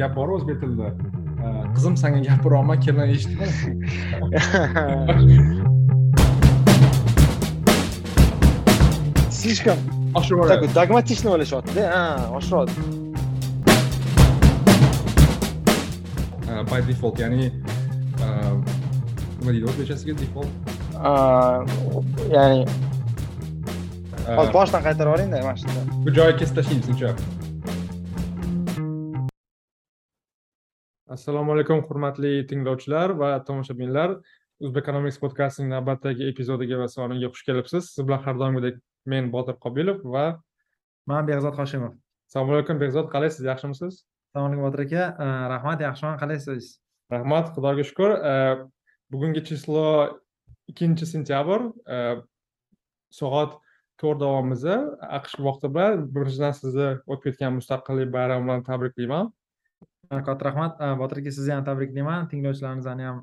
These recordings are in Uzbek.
gap bor o'zbek tilida qizim sanga gapiryapman kelin eshitma слишком такой dogmatичный o'ylashyaptida? Ha oshiryapti by default ya'ni nima deydi o'zbekchasiga default. Ya'ni hozir boshdan qaytarib yuboringda mana shunda. bu joyi kesib tashlaymiz uncha assalomu alaykum hurmatli tinglovchilar va tomoshabinlar. O'zbekonomics podcastining navbatdagi epizodiga va soniga xush kelibsiz. Siz bilan har doimgidek men botir qobilov va man behzod hoshimov. Assalomu alaykum behzod qalaysiz yaxshimisiz? Assalomu alaykum botir aka. Rahmat yaxshiman. Qalaysiz rahmat xudoga shukur bugungi chislo ikkinchi sentyabr. Soat to'rt davomida aqsh vaqti bilan birinchidan sizni o'tib ketgan mustaqillik bayrami bilan tabriklayman katta rahmat botir aka sizni ham tabriklayman. Tinglovchilarimizni ham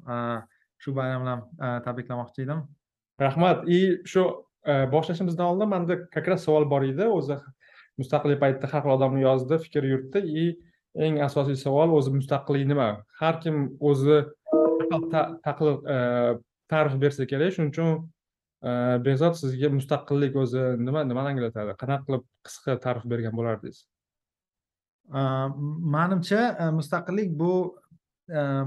shu bayram bilan tabriklamoqchi edim. Rahmat. И shu e, boshlashimizdan oldin manda как раз savol bor edi. O'zi mustaqillik paytida har xil odamlar yozdi fikr yuritdi. И eng asosiy savol o'zi mustaqillik nima? Har kim o'zi e, ta'rif bersa kerak. Shuning uchun e, behzod sizga mustaqillik o'zi nima nimani anglatadi? Qanaqa qilib qisqa ta'rif bergan bo'lardingiz? Э, manimcha э, mustaqillik bu э,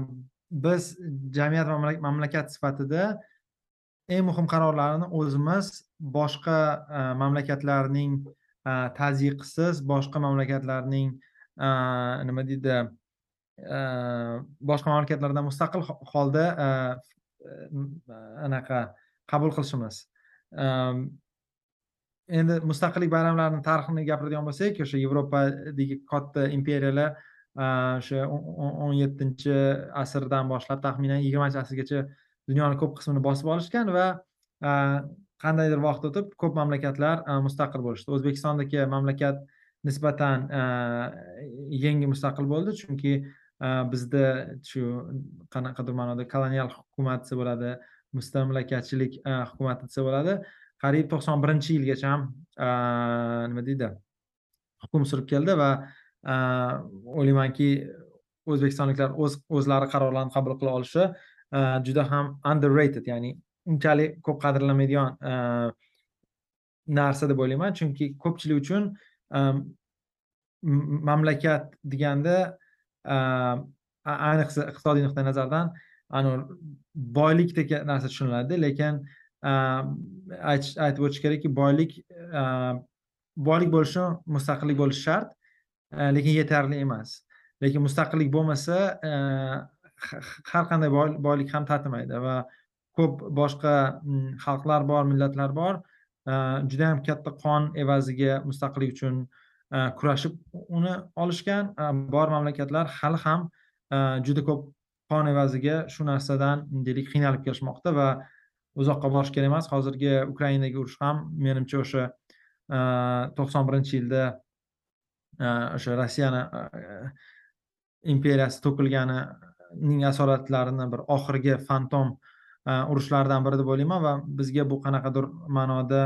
biz jamiyat mamlakat sifatida eng muhim qarorlarni o'zimiz boshqa e, mamlakatlarning e, tazyiqisiz boshqa mamlakatlarning e, nima deydi boshqa mamlakatlardan mustaqil holda anaqa qabul qilishimiz. Endi mustaqillik bayramlarini tarixini gapiradigan bo'lsak o'sha yevropadagi katta imperiyalar o'sha o'n yettinchi asrdan boshlab taxminan yigirmanchi asrgacha dunyoni ko'p qismini bosib olishgan va qandaydir vaqt o'tib ko'p mamlakatlar mustaqil bo'lishdi. O'zbekistondagi mamlakat nisbatan yangi mustaqil bo'ldi. Chunki bizda shu qanaqadir ma'noda kolonial hukumat desa bo'ladi mustamlakachilik hukumati desa bo'ladi. Qariyb to'qson birinchi yilgacha ham nima deydi hukm surib keldi va o'ylaymanki o'zbekistonliklar o'z o'zlari qarorlarni qabul qila olishi juda ham underrated ya'ni unchalik ko'p qadrlanmaydigan narsa deb o'ylayman. Chunki ko'pchilik uchun mamlakat deganda ayniqsa iqtisodiy nuqtai nazardan boylik degan narsa tushuniladi lekin aytib o'tish kerakki boylik boylik bo'lishi mustaqillik bo'lishi shart lekin yetarli emas lekin mustaqillik bo'lmasa har qanday boylik ham tatimaydi va ko'p boshqa xalqlar bor millatlar bor juda yam katta qon evaziga mustaqillik uchun э, kurashib uni olishgan. Э, bor mamlakatlar hali ham э, juda ko'p qon evaziga shu narsadan deylik qiynalib kelishmoqda va uzoqqa borish kerak emas. Hozirgi ukrainadagi urush ham menimcha o'sha e, to'qson birinchi yilda e, o'sha rossiyani e, imperiyasi to'kilganining asoratlarini bir oxirgi fantom urushlardan biri deb o'ylayman va bizga bu qanaqadir ma'noda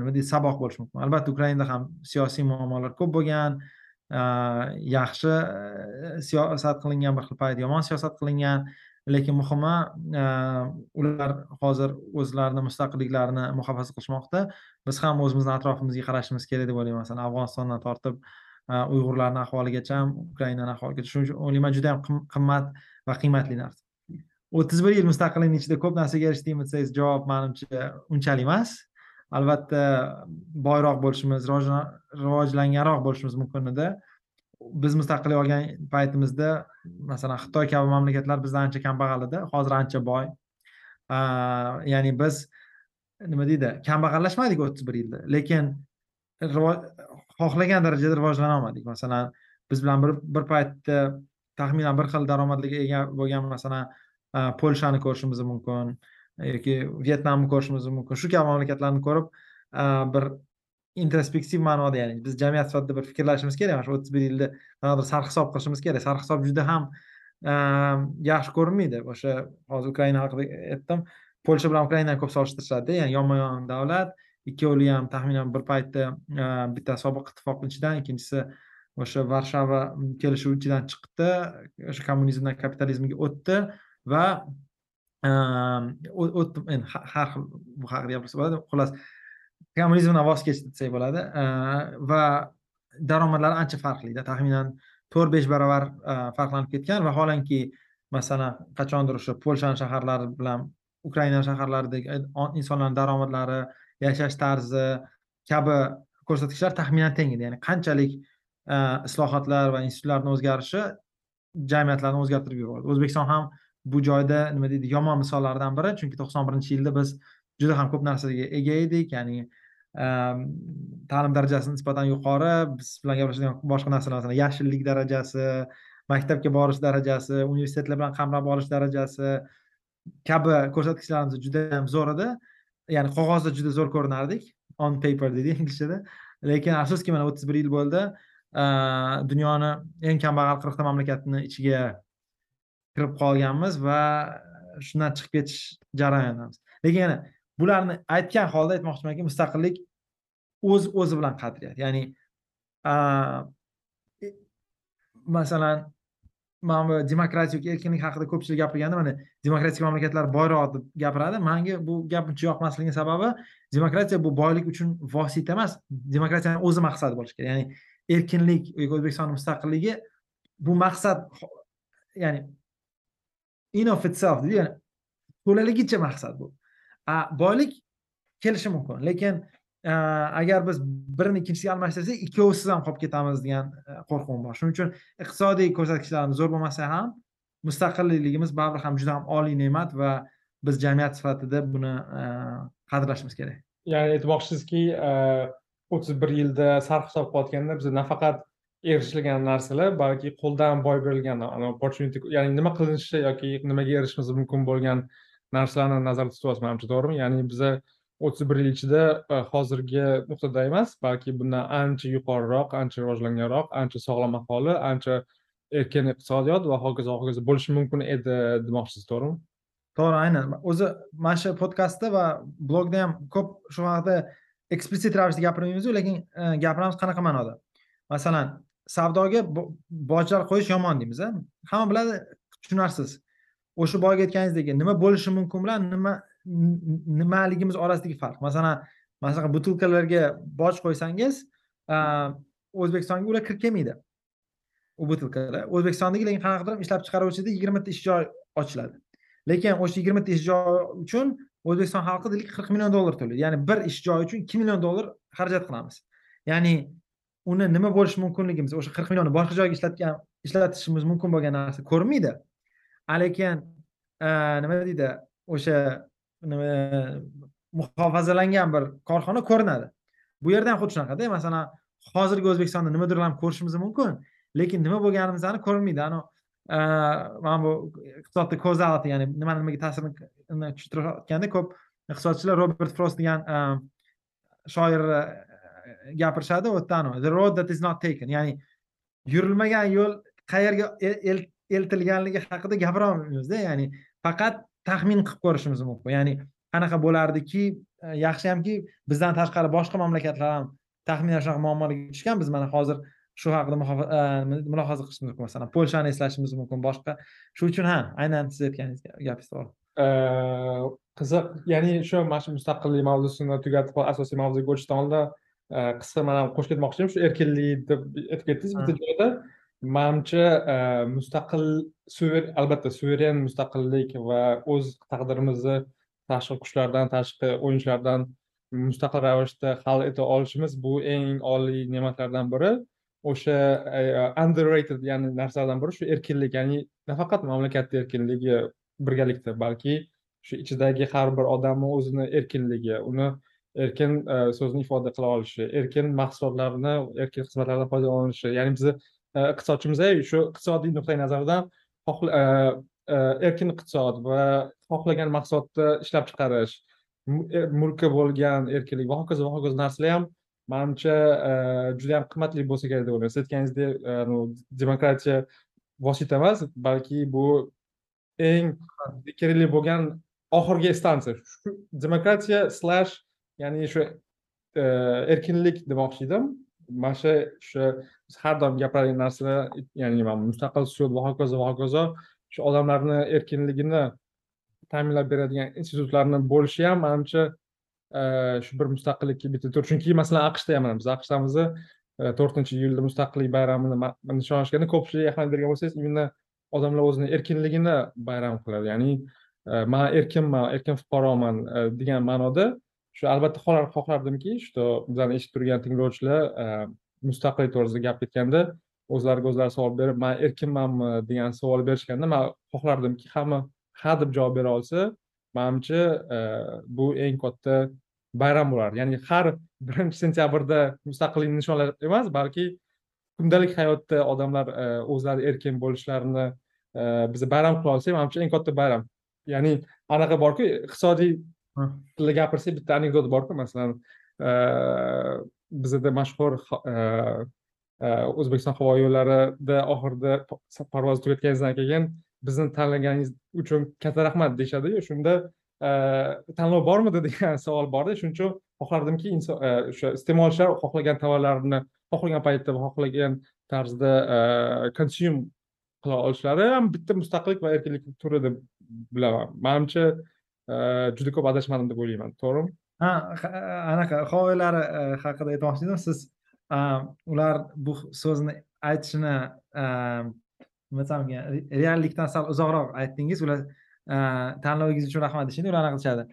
nima deydi saboq bo'lishi mumkin. Albatta ukrainada ham siyosiy muammolar ko'p bo'lgan yaxshi siyosat qilingan bir xil payt yomon siyosat qilingan lekin muhimi e, ular hozir o'zlarini mustaqilliklarini muhofaza qilishmoqda. Biz ham o'zimizni atrofimizga qarashimiz kerak deb o'ylayman. Masalan afg'onistondan tortib e, uyg'urlarni ahvoligacha ham ukrainani ahvoligacha shuning uchun o'ylayman juda yam qimmat va qiymatli narsa. O'ttiz bir yil mustaqillikni ichida ko'p narsaga erishdikmi desangiz javob manimcha unchalik emas. Albatta boyroq bo'lishimiz rivojlanganroq bo'lishimiz mumkin edi. Biz mustaqillik olgan paytimizda masalan xitoy kabi mamlakatlar bizdan ancha kambag'al edi hozir ancha boy. Ya'ni biz nima deydi kambag'allashmadik o'ttiz bir yilda lekin xohlagan darajada rivojlana olmadik. Masalan biz bilan bir bir paytda taxminan bir xil daromadga ega bo'lgan masalan polshani ko'rishimiz mumkin yoki vyetnamni ko'rishimiz mumkin. Shu kabi mamlakatlarni ko'rib bir introspektiv ma'noda ya'ni biz jamiyat sifatida bir fikrlashimiz kerak mana shu o'ttiz bir yilda qanaqadir sarhisob qilishimiz kerak. Sarhisob juda ham ehm, yaxshi ko'rinmaydi. O'sha hozir ukraina haqida aytdim. Polsha bilan ukrainani ko'p solishtirishadida ya'ni yonma yon davlat ikkovli ham taxminan bir paytda ehm, bitta sobiq ittifoq ichidan ikkinchisi o'sha varshava kelishuvi ichidan chiqdi. O'sha kommunizmdan kapitalizmga o'tdi va ehm, o'tdi endi har xil bu haqida gapirsa bo'ladi. Xullas kommunizmdan voz kechdi desak bo'ladi. Va daromadlari ancha farqlida taxminan to'rt besh barobar e, farqlanib ketgan. Vaholanki masalan qachondir o'sha polshani shaharlari bilan ukraina shaharlaridagi e, insonlarni daromadlari yashash tarzi kabi ko'rsatkichlar taxminan teng edi. Ya'ni qanchalik e, islohotlar va institutlarni o'zgarishi jamiyatlarni o'zgartirib yubordi. O'zbekiston ham bu joyda nima deydi yomon misollardan biri. Chunki to'qson birinchi yilda biz juda ham ko'p narsaga ega edik. Ya'ni Ehm, ta'lim darajasi nisbatan yuqori biz bilan gaplashadigan boshqa narsalar masalan yashillik darajasi maktabga borish darajasi universitetlar bilan qamrab olish darajasi kabi ko'rsatkichlarimiz juda ham zo'r edi. Ya'ni qog'ozda juda zo'r ko'rinardik. On paper deydi inglizchada lekin afsuski mana o'ttiz bir yil bo'ldi. Ehm, dunyoni eng kambag'al qirqta mamlakatni ichiga kirib qolganmiz va shundan chiqib ketish jarayonimiz. Lekin yana bularni aytgan holda aytmoqchimanki mustaqillik o'z o'zi bilan qadriyat. Ya'ni masalan mana bu demokratiya yoki erkinlik haqida ko'pchilik gapirganda mana demokratik mamlakatlar boyroq deb gapiradi. Manga bu gap uncha yoqmasligini sababi demokratiya bu boylik uchun vosita emas. Demokratiyani o'zi maqsadi bo'lishi kerak. Ya'ni erkinlik yoki o'zbekistonni mustaqilligi bu maqsad ya'ni in of itself ya'ni to'laligicha maqsad bu. Boylik kelishi mumkin lekin agar biz birini ikkinchisiga almashtirsak ikkovisiz ham qolib ketamiz degan e, qo'rquvim bor. Shuning uchun iqtisodiy ko'rsatkichlarimiz zo'r bo'lmasa ham mustaqilligimiz baribir ham juda ham oliy ne'mat va biz jamiyat sifatida buni e, qadrlashimiz kerak. Ya'ni aytmoqchisizki e, o'ttiz bir yilda sarf hisob qilayotganda biz nafaqat erishilgan narsalar balki qo'ldan boy berilgan opportunity ya'ni nima qilinishi yoki nimaga erishishimiz mumkin bo'lgan narsalarni nazarda tutyapmiz manimcha to'g'rimi? Ya'ni biza o'ttiz bir yil ichida e, hozirgi nuqtada emas balki bundan ancha yuqoriroq ancha rivojlanganroq ancha sog'lom aholi ancha erkin iqtisodiyot va hokazo hokazo bo'lishi mumkin edi demoqchisiz to'g'rimi? To'g'ri aynan. O'zi mana shu podkastda va blogda ham ko'p shu haqida eksplisit ravishda gapirmaymizu lekin e, gapiramiz qanaqa ma'noda? Masalan savdoga bojlar qo'yish yomon deymiz hamma biladi tushunarsiz. O'sha boyagi aytganingizdek nima bo'lishi mumkin bilan nima nimaligimiz orasidagi farq. Masalan masalan butilkalarga boj qo'ysangiz o'zbekistonga ular kirib kelmaydi. U butilkalar. O'zbekistondagi lekin qanaqadir ishlab chiqaruvchida yigirmata ish joyi ochiladi. Lekin o'sha yigirmata ish joyi uchun o'zbekiston xalqi deylik qirq million dollar to'laydi. Ya'ni bir ish joyi uchun ikki million dollar xarajat qilamiz. Ya'ni uni nima bo'lishi mumkinligimiz o'sha qirq millionni boshqa joyga ishlatgan ishlatishimiz mumkin bo'lgan narsa ko'rinmaydi. Lekin e, nima deydi o'sha nima muhofazalangan bir korxona ko'rinadi. Bu yerda ham xuddi shunaqada masalan hozirgi o'zbekistonda nimadir ham ko'rishimiz mumkin lekin nima bo'lganimizni ko'rinmaydi. Anavi e, mana bu iqtisodda kozality ya'ni nima nimaga ta'sirini tushuntirayotganda ko'p iqtisodchilar robert frost degan e, shoir gapirishadi. U yerda the road that is not taken ya'ni yurilmagan yo'l qayerga eltilganligi haqida gapirolmaymizda ya'ni faqat taxmin qilib ko'rishimiz mumkin. Ya'ni qanaqa bo'lardiki e, yaxshiyamki bizdan tashqari boshqa mamlakatlar ham taxminan shunaqa muammolarga tushgan biz mana hozir shu haqida e, mulohaza qilishimiz mumkin. Masalan polshani eslashimiz mumkin boshqa. Shu uchun ha aynan siz aytganingiz gapingiz to'g'ri. E, qiziq ya'ni shu mana shu mustaqillik mavzusini tugatib asosiy mavzuga o'tishdan oldin qisqa man ham qo'shib ketmoqchi edim shu erkinlik deb aytib ketdingiz. Bitta joyda manimcha e, mustaqil albatta suveren mustaqillik va o'z taqdirimizni tashqi kuchlardan tashqi o'yinchilardan mustaqil ravishda hal eta olishimiz bu eng oliy ne'matlardan biri. O'sha e, underrated ya'ni narsalardan biri shu erkinlik ya'ni nafaqat mamlakatni erkinligi birgalikda balki shu ichidagi har bir odamni o'zini erkinligi uni erkin e, so'zni ifoda qila olishi erkin mahsulotlarni erkin xizmatlardan foydalanishi ya'ni bizni iqtisodchimiz shu iqtisodiy nuqtai nazardan e, e, erkin iqtisod va xohlagan mahsulotni ishlab chiqarish mulkka e, mulki bo'lgan erkinlik va hokazo va hokazo narsalar ham manimcha juda yam qimmatli bo'lsa kerak deb o'ylayman siz aytganingizdek demokratiya vosita emas balki bu eng kerakli bo'lgan oxirgi stansiya. Demokratiya slash ya'ni shu erkinlik demoqchi edim. Mana shu shu biz har doim gapiradigan narsalar ya'ni nima mustaqil sud va hokazo va hokazo shu odamlarni erkinligini ta'minlab beradigan institutlarni bo'lishi ham manimcha e, shu bir mustaqillikka bitta tur chunki masalan aqshda ham mana biz aqshdamiz e, to'rtinchi iyulda mustaqillik bayramini nishonlashganda ko'pchilik ahamiyat bergan bo'lsangiz именно odamlar o'zini erkinligini bayram qiladi. Ya'ni e, man erkinman erkin fuqaroman degan ma'noda shu albatta xohlar xohlardimki что bizani eshitib turgan tinglovchilar mustaqillik to'g'risida gap ketganda o'zlariga o'zlari savol berib man erkinmanmi? degan savol berishganda man xohlardimki hamma ha deb javob bera olsa manimcha e, bu eng katta bayram bo'lardi. Ya'ni har birinchi sentyabrda mustaqillikni nishonlash emas balki kundalik hayotda odamlar e, o'zlari erkin bo'lishlarini e, biz bayram qila olsak manimcha eng katta bayram. Ya'ni anaqa borku iqtisodiy tilda gapirsak bitta anekdot borku masalan bizada mashhur e, e, o'zbekiston havo yo'llarida oxirida parvoz tugatganingizdan keyin bizni tanlaganingiz uchun katta rahmat deyishadiyu. Shunda e, tanlov bormidi degan savol borda shuning uchun xohlardimki inson o'sha iste'molchilar xohlagan tovarlarini xohlagan paytda va xohlagan tarzda konsyum qila olishlari ham bitta mustaqillik va erkinlik turi deb bilaman. Manimcha juda ko'p adashmadim deb o'ylayman. To'g'rimi? Ha anaqa havoyilari e, haqida aytmoqchi edim siz a, ular bu so'zni aytishini a, nima desam ekan re- reallikdan sal uzoqroq aytdingiz. Ular tanlovingiz uchun rahmat deyishadi ular anaqa deyishadi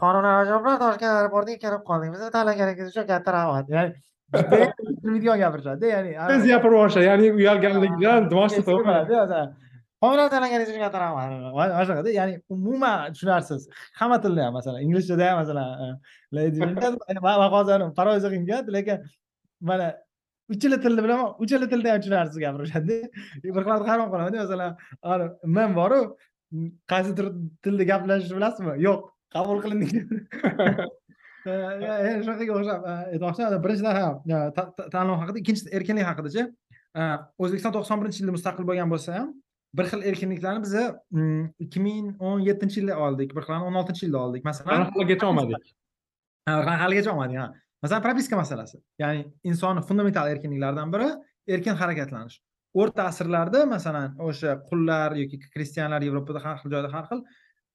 xonimlar va janoblar toshkent aeroportiga kelib qoldik bizni tanlaganingiz uchun katta rahmat. Ya'ni gapirishadida ya'ni tez gapirib yuborishadi ya'ni uyalganligidan uchun katta rahmat. Mana shunaqada, ya'ni umuman tushunarsiz. Hamma tilda ham masalan, inglizchada ham masalan, uh, ladies and gentlemen, man man hozir parvoz qilgan, lekin mana uchala tilni bilaman, uchala tilda ham tushunarsiz gapirishadi. Bir xil hayron qolaman masalan, men boru qaysi tilda gaplashishni bilasizmi? Yo'q, qabul qilindik. shunaqaga o'xshab aytmoqchiman birinchidan ha ta- ta- tanlov haqida ikkinchisi erkinlik haqidachi o'zbekiston to'qson birinchi yilda mustaqil bo'lgan bo'lsa ham bir xil erkinliklarni biza mm, ikki ming o'n yettinchi yilda oldik bir xilini o'n oltinchi yilda oldik. Masalan haligacha olmadik. Ha, ha- haligacha olmadik ha. Masalan propiska masalasi. Ya'ni insonni fundamental erkinliklaridan biri erkin harakatlanish. O'rta asrlarda masalan o'sha qullar yoki krestianlar yevropada har xil joyda har xil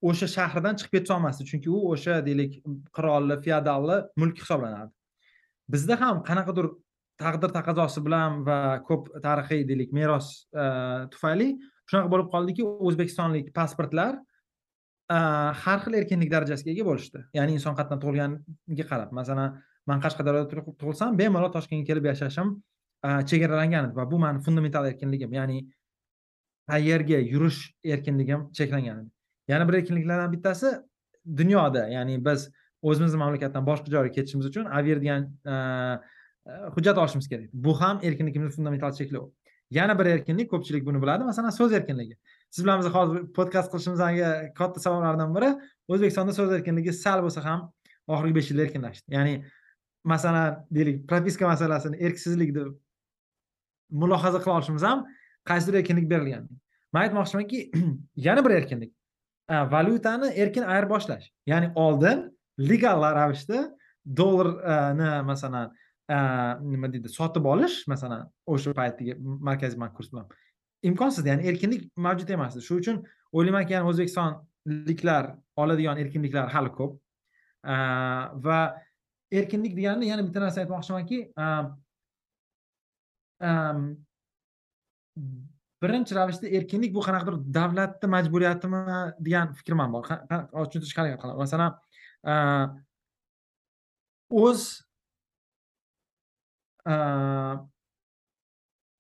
o'sha shahardan chiqib keta olmasdi chunki u o'sha deylik qirolli feodalli mulk hisoblanardi. Bizda ham qanaqadir taqdir taqozosi bilan va ko'p tarixiy deylik meros eh, tufayli shunaqa bo'lib qoldiki o'zbekistonlik pasportlar har xil erkinlik darajasiga ega bo'lishdi. Ya'ni inson qayerdan tug'ilganiga qarab. Masalan man qashqadaryoda tug'ilsam bemalol toshkentga kelib yashashim chegaralangan edi va bu mani fundamental erkinligim ya'ni qayerga yurish erkinligim cheklangan edi. Yana bir erkinliklardan bittasi dunyoda ya'ni biz o'zimizni mamlakatdan boshqa joyga ketishimiz uchun avier degan hujjat olishimiz kerak. Bu ham erkinligimizni fundamental cheklov yana bir erkinlik ko'pchilik buni biladi. Masalan so'z erkinligi. Siz bilan biz hozir podkast qilishimizdagi katta sabablardan biri? O'zbekistonda so'z erkinligi sal bo'lsa ham oxirgi besh yilda erkinlashdi. Ya'ni masalan deylik propiska masalasini erksizlik deb mulohaza qila olishimiz ham qaysidir erkinlik berilgan man aytmoqchimanki yana bir erkinlik. Valyutani erkin ayirboshlash. Ya'ni oldin legal ravishda dollarni masalan Э, nima deydi sotib olish masalan o'sha paytdagi markaziy bank kursi bilan. Imkonsiz ya'ni erkinlik mavjud emasdi shuning uchun o'ylaymanki yani o'zbekistonliklar oladigan erkinliklar hali ko'p. A, va erkinlik deganda yana bitta narsa aytmoqchimanki e, e, birinchi ravishda erkinlik bu qanaqadir davlatni majburiyatimi degan fikrim ham bor Qa- tushuntirishga harakat qilaman. Masalan e, o'z Э,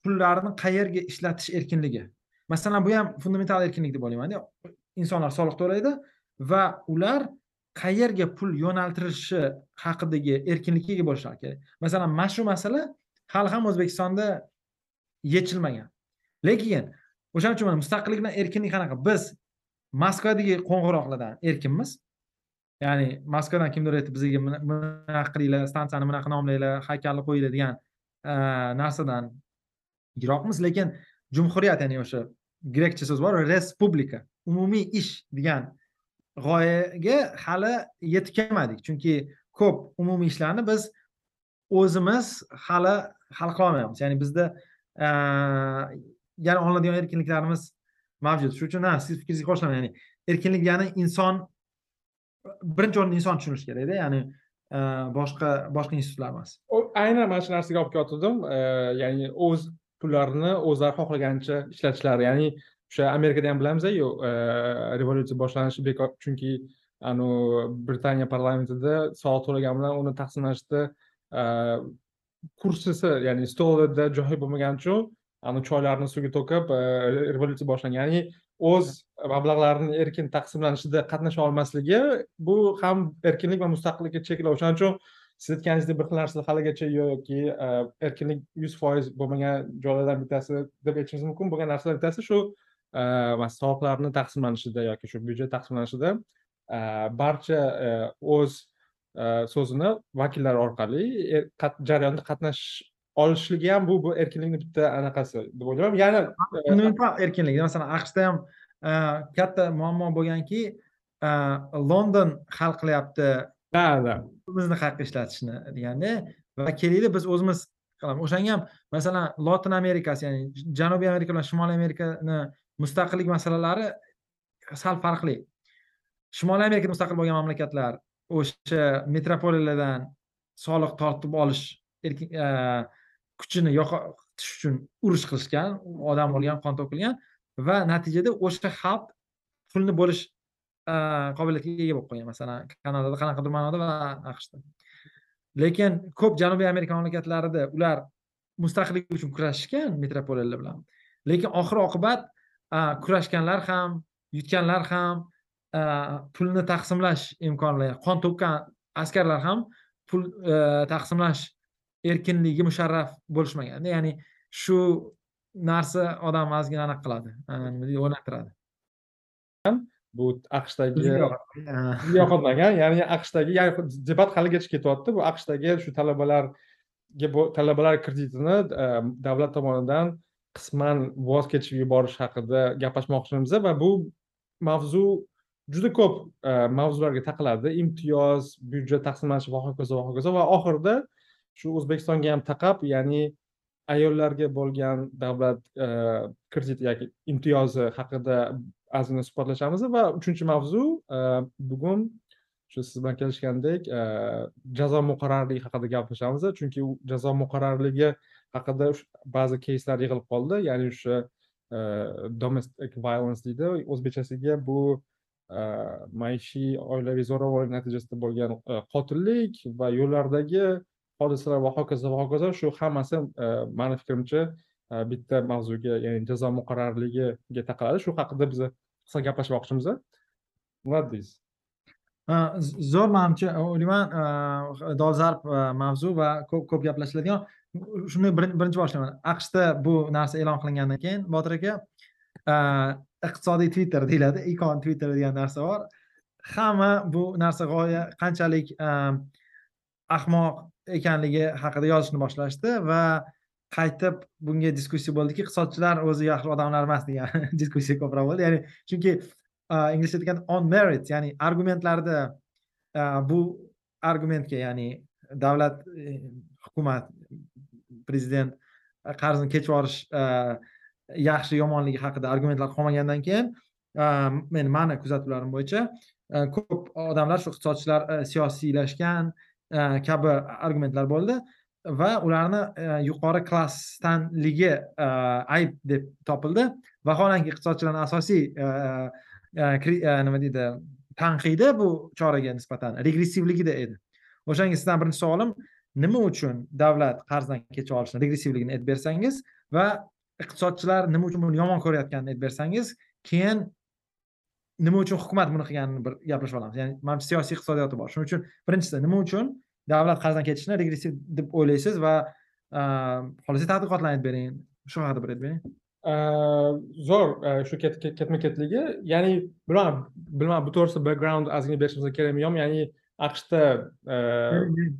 pullarni qayerga ishlatish erkinligi. Masalan bu ham fundamental erkinlik deb o'ylaymanda. Insonlar soliq to'laydi va ular qayerga pul yo'naltirishi haqidagi erkinlikka ega bo'lishlari kerak. Masalan mana shu masala hali ham o'zbekistonda yechilmagan. Lekin o'shaning uchun mana mustaqillik bilan erkinlik qanaqa? Biz moskvadagi qo'ng'iroqlardan erkinmiz. Ya'ni moskvadan kimdir aytib bizga bunaqa qilinglar stansiyani bunaqa nomlanglar haykalni qo'yinglar degan e, narsadan yiroqmiz. Lekin jumhuriyat ya'ni o'sha grekcha so'z bor respublika umumiy ish degan g'oyaga hali yetib kelmadik chunki ko'p umumiy ishlarni biz o'zimiz hali hal qilolmayapmiz. Ya'ni bizda e, yana olinadigan erkinliklarimiz mavjud. Shuning uchun ha siz fikringizga qo'shilaman ya'ni erkinlik degani inson birinchi o'rinda inson tushunishi kerakda ya'ni e, boshqa boshqa institutlar emas. Aynan mana shu narsaga olib kelgandim e, ya'ni o'z pullarini o'zlari xohlaganicha ishlatishlari ya'ni o'sha amerikada ham bilamizku e, revolyutsiya boshlanishi bekor chunki anavi britaniya parlamentida soliq to'lagan bilan uni taqsimlashda kursisi ya'ni stolida joyi bo'lmagani uchun ani choylarni suvga to'kib revolyutsiya boshlangan ya'ni o'z mablag'larni erkin taqsimlanishida qatnasha olmasligi bu ham erkinlik va mustaqillikka cheklov o'shaning uchun siz aytganingizdek bir xil narsa haligacha yoki e, erkinlik yuz foiz bo'lmagan joylardan bittasi deb aytishimiz mumkin. Bo'lgan narsalardan bittasi shu e, soliqlarni taqsimlanishida yoki shu byudjet taqsimlanishida e, barcha o'z so'zini vakillar orqali jarayonda qatnashish olishligi ham bu bu erkinlikni bitta anaqasi deb o'ylayman. Yana erkinlik. Masalan aqshda ham katta muammo bo'lganki london hal qilyapti. Да o'zimizni haqqa ishlatishni deganda va kelaylik biz o'zimiz qilamiz. O'shanga ham masalan lotin amerikasi ya'ni janubiy amerika bilan shimoliy amerikani mustaqillik masalalari sal farqli. Shimoliy amerikada mustaqil bo'lgan mamlakatlar o'sha metropoliyalardan soliq tortib olish kuchini yo'qotish uchun urush qilishgan odam o'lgan qon to'kilgan va natijada o'sha xalq pulni bo'lish qobiliyatiga ega bo'lib qolgan masalan kanadada qanaqadir ma'noda va aqshda. Lekin ko'p janubiy amerika mamlakatlarida ular mustaqillik uchun kurashishgan metropoliyalar bilan. Lekin oxir oqibat kurashganlar ham yutganlar ham pulni taqsimlash imkonlari qon to'kkan askarlar ham pul e, taqsimlash erkinligi musharraf bo'lishmagan. Ya'ni shu narsa odam ozgina anaqa qiladi. Nima deydi o'ylantiradi? Bu aqshdagi yoqmagan ya'ni aqshdagi debat haligacha ketyapti. Bu aqshdagi shu talabalarga talabalar kreditini davlat tomonidan qisman voz kechib yuborish haqida gaplashmoqchimiz va bu mavzu juda ko'p mavzularga taqaladi imtiyoz byudjet taqsimlanishi va hokazo va hokazo va oxirida shu o'zbekistonga ham taqab ya'ni ayollarga bo'lgan davlat e, kredit yoki imtiyozi haqida ozgina suhbatlashamiz va uchinchi mavzu e, bugun shu siz bilan kelishgandek e, jazo muqarrarligi haqida gaplashamiz. Chunki u jazo muqarrarligi haqida ba'zi keyslar yig'ilib qoldi. Ya'ni o'sha domestic violence deydi. O'zbekchasiga bu maishiy oilaviy zo'ravonlik natijasida bo'lgan qotillik va yo'llardagi hodisalar va hokazo va hokazo. Shu hammasi e, mani fikrimcha e, bitta mavzuga ya'ni jazo muqarrarligiga taqaladi. Shu haqida biz qisqa gaplashmoqchimiz nima deysiz zo'r manimcha o'ylayman e, dolzarb mavzu va ko'p ko'p gaplashiladigan. Shunday birinchi boshlayman. Aqshda bu narsa e'lon qilingandan keyin botir aka iqtisodiy twitter deyiladi ikon twitter degan narsa bor. Hamma bu narsa g'oya qanchalik ahmoq ekanligi haqida yozishni boshlashdi va qaytib bunga diskussiya bo'ldiki iqtisodchilar o'zi yaxshi odamlar emas degan diskussiya ko'proq bo'ldi. Ya'ni chunki inglizcha aytganda on merit ya'ni argumentlarda bu argumentga ya'ni davlat e, hukumat prezident qarzni kechib yuborish yaxshi yomonligi haqida argumentlar qolmagandan keyin men mani kuzatuvlarim bo'yicha ko'p odamlar shu iqtisodchilar siyosiylashgan E, kabi argumentlar bo'ldi va ularni e, yuqori klassdanligi e, ayb deb topildi. Vaholanki iqtisodchilarni asosiy nima deydi tanqidi bu choraga nisbatan regressivligida edi. O'shanga sizdan birinchi savolim nima uchun davlat qarzdan kecha olishni regressivligini aytib bersangiz va iqtisodchilar nima uchun buni yomon ko'rayotganini aytib bersangiz keyin nima uchun hukumat buni qilganini bir gaplashib olamiz. Ya'ni mana siyosiy iqtisodiyoti bor. Shuning uchun birinchisi nima uchun? Davlat qarzdan ketishni regressiv deb o'ylaysiz va xohlasangiz tadqiqotlarni aytib bering. Shu haqida bir aytib bering. Zo'r shu ketma ketligi. Ya'ni bilmadim bilmadim bu to'g'risida background ozgina berishimiz kerakmi yo'qmi ya'ni aqshda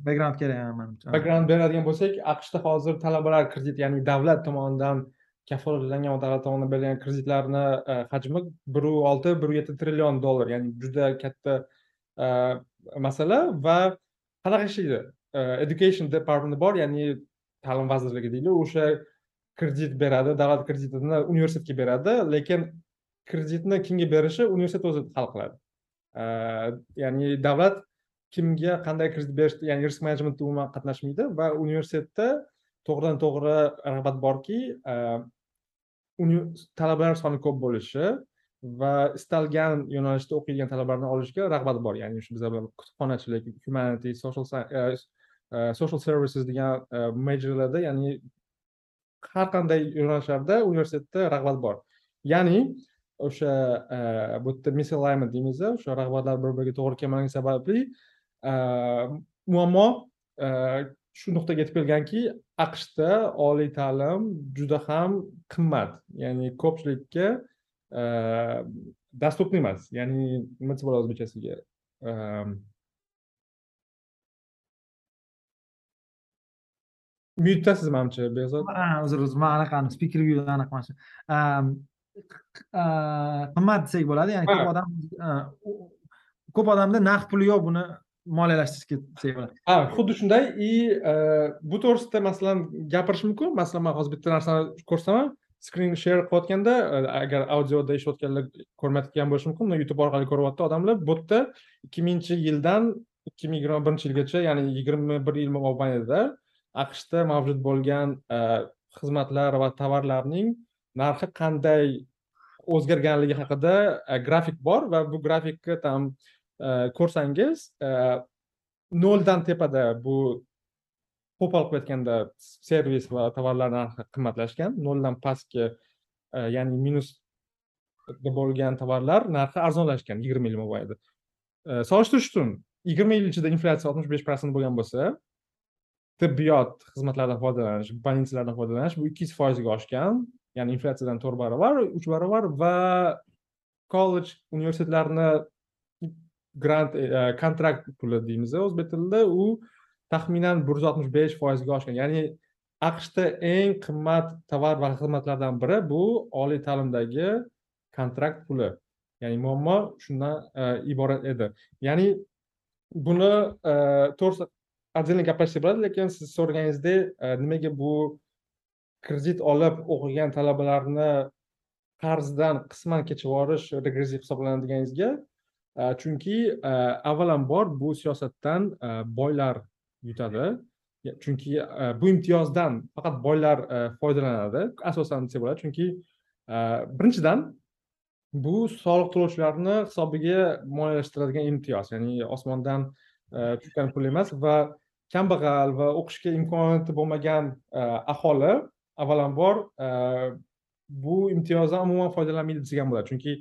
background kerak manimcha background beradigan bo'lsak aqshda hozir talabalar krediti ya'ni davlat tomonidan kafolatlangan va davlat tomonidan berilgan kreditlarni e, hajmi bir olti bir yetti trillion dollar. Ya'ni juda katta e, masala va qanaqa ishlaydi e, education departmenti bor ya'ni ta'lim vazirligi deydi. O'sha kredit beradi davlat kreditini universitetga beradi lekin kreditni kimga berishi universitet o'zi hal qiladi. Ya'ni davlat kimga qanday kredit berish ya'ni risk menejmentda umuman qatnashmaydi va universitetda to'g'ridan to'g'ri rag'bat borki talabalar soni ko'p bo'lishi va istalgan yo'nalishda o'qiydigan talabalarni olishga rag'bat bor. Ya'ni shu bizda kutubxonachilik humanities social e, e, social services degan e, majorlarda ya'ni har qanday yo'nalishlarda universitetda rag'bat bor. Ya'ni o'sha bu yerda misalignment deymiz o'sha rag'batlar bir biriga to'g'ri kelmagani sababli muammo shu nuqtaga yetib kelganki aqshda oliy ta'lim juda ham qimmat. Ya'ni ko'pchilikka e, доступный emas ya'ni nima desa bo'ladi o'zbekchasiga? Ehm, myutdasiz manimcha behzod. Uzr uzr. Man anaqani speaker viewdan anaqa a, qimmat desak bo'ladi. Ya'ni ko'p odam ko'p odamda naqd puli yo'q buni moliyalashtirishga desak ha xuddi shunday. И e, bu to'g'risida masalan gapirish mumkin. Masalan man hozir bitta narsani ko'rsataman screen share qilayotganda e, agar audioda eshitayotganlar ko'rmayotgan bo'lishi mumkin youtube orqali ko'ryapti odamlar. Bu yerda ikki minginchi yildan ikki ming yigirma birinchi yilgacha ya'ni yigirma bir yil mobaynida aqshda mavjud bo'lgan e, xizmatlar va tovarlarning narxi qanday o'zgarganligi haqida grafik bor va bu grafikni tam ko'rsangiz noldan tepada bu qo'pol qilib aytganda servis va tovarlar narxi qimmatlashgan noldan pastki ya'ni minusda bo'lgan tovarlar narxi arzonlashgan yigirma yil mobaynida solishtirish uchun yigirma yil ichida inflyatsiya oltmish besh prosent bo'lgan bo'lsa tibbiyot xizmatlaridan foydalanish больницаlardan foydalanish bu ikki yuz foizga oshgan ya'ni inflyatsiyadan to'rt barobar uch barobar va kollej universitetlarni grant e, e, kontrakt puli deymiz o'zbek tilida u taxminan bir yuz oltmish besh foizga oshgan. Ya'ni aqshda eng qimmat tovar va xizmatlardan biri bu oliy ta'limdagi kontrakt puli. Ya'ni muammo shundan e, iborat edi. Ya'ni buni e, to'g'risi отдельно gaplashsak bo'ladi lekin siz so'raganingizdek nimaga bu kredit olib o'qigan talabalarni qarzdan qisman kechib yuborish regressiv hisoblanadi deganingizga Э, chunki э, avvalambor bu siyosatdan э, boylar yutadi. Chunki bu imtiyozdan faqat boylar foydalanadi. Asosan desa bo'ladi chunki birinchidan bu soliq to'lovchilarni hisobiga moliyalashtiradigan imtiyoz ya'ni osmondan e, tushgan pul emas va kambag'al va o'qishga imkoniyati bo'lmagan e, aholi avvalambor e, bu imtiyozdan umuman foydalanmaydi desak ham bo'ladi. Chunki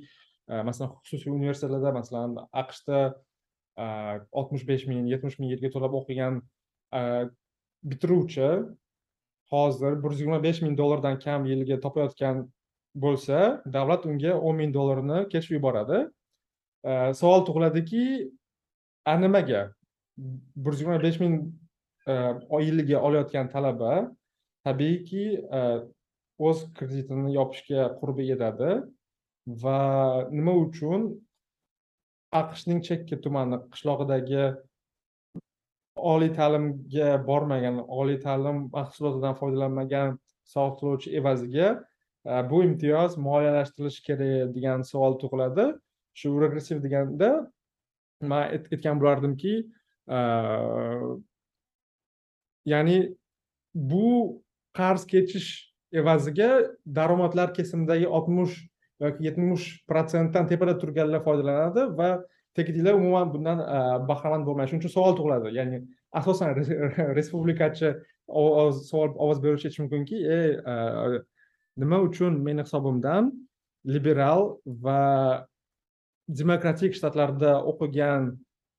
Э, masalan xususiy universitetlarda masalan aqshda э, oltmish besh ming yetmish ming yilga to'lab o'qigan e, bitiruvchi hozir bir yuz yigirma besh ming dollardan kam yiliga topayotgan bo'lsa davlat unga o'n ming dollarni kechib yuboradi. E, savol tug'iladiki a nimaga bir yuz yigirma besh ming e, olayotgan talaba tabiiyki e, o'z kreditini yopishga qurbi yetadi va nima uchun? Aqshning chekka tumani qishlog'idagi oliy ta'limga bormagan oliy ta'lim mahsulotidan foydalanmagan soliq to'lovchi evaziga e, bu imtiyoz moliyalashtirilishi kerak degan savol tug'iladi. Shu regressiv deganda man aytgan bo'lardimki e, ya'ni bu qarz kechish evaziga daromadlar kesimidagi oltmish yoki yetmish prosentdan tepada turganlar foydalanadi va tegadilar umuman bundan e, bahramand bo'lmaydi shuning uchun savol tug'iladi. Ya'ni asosan respublikachi ovoz savol ovoz beruvchi aytishi mumkinki ey e, nima uchun meni hisobimdan liberal va demokratik shtatlarda o'qigan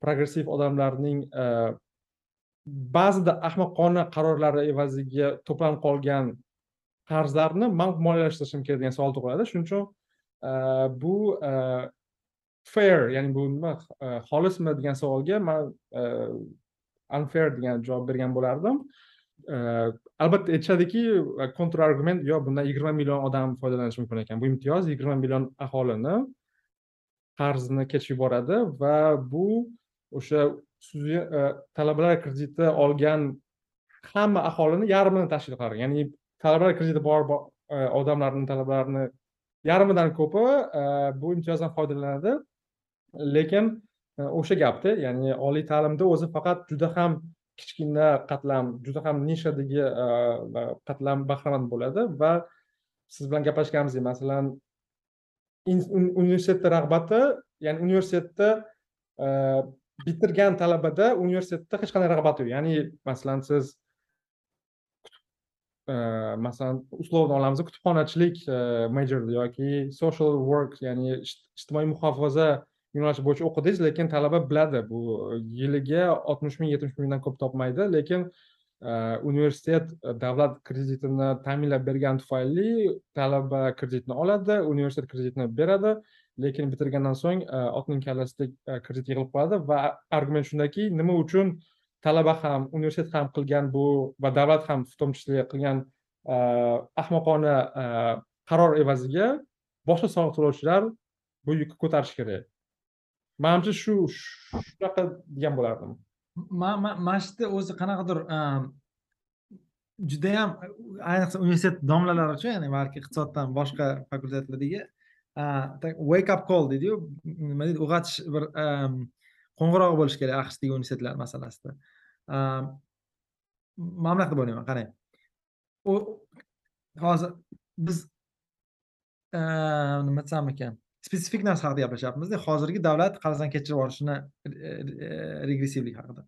progressiv odamlarning e, ba'zida ahmoqona qarorlari evaziga to'planib qolgan qarzlarni man moliyalashtirishim kerak degan savol tug'iladi. Shuning uchun bu fair ya'ni bu nima xolismi degan savolga man unfair degan javob bergan bo'lardim albatta aytishadiki kontrargument yo'q bundan yigirma million odam foydalanishi mumkin ekan bu imtiyoz yigirma million aholini qarzini kechib yuboradi va bu o'sha talabalar krediti olgan hamma aholini yarmini tashkil qiladi ya'ni talabalar krediti bor odamlarni talabalarni yarmidan ko'pi e, bu imtiyozdan foydalanadi. Lekin e, o'sha gapda ya'ni oliy ta'limda o'zi faqat juda ham kichkina qatlam juda ham nishadagi e, qatlam bahramand bo'ladi va siz bilan gaplashganimizdek masalan universitetni rag'bati ya'ni universitetda bitirgan talabada universitetda hech qanday rag'bat yo'q. Ya'ni masalan siz masalan условно olamiz kutubxonachilik e, major majorda yoki social work ya'ni ijtimoiy muhofaza yo'nalishi bo'yicha o'qidingiz lekin talaba biladi. Bu yiliga oltmish ming yetmish mingdan ko'p topmaydi lekin e, universitet e, davlat kreditini ta'minlab bergani tufayli talaba kreditni oladi universitet kreditni beradi lekin bitirgandan so'ng otning kallasidek kredit yig'ilib qoladi va argument shundaki nima uchun talaba ham universitet ham qilgan bu va davlat ham в том числе qilgan e, ahmoqona e, qaror evaziga boshqa soliq to'lovchilar bu yukni ko'tarishi kerak. Manimcha shu shunaqa degan bo'lardim. Man mana shu yerda o'zi qanaqadir e, judayam ayniqsa universitet domlalari uchun ya'ni balki iqtisoddan boshqa fakultetlardagi wake up call deydiyu nima deydi uyg'otish bir qo'ng'iroq bo'lishi kerak aqshdagi universitetlar masalasida. Um, mana bunaqa deb o'ylayman qarang u hozir biz nima desam ekan spesifik narsa haqida gaplashyapmizda hozirgi davlat qarzdan kechirib yuborishini regressivlik haqida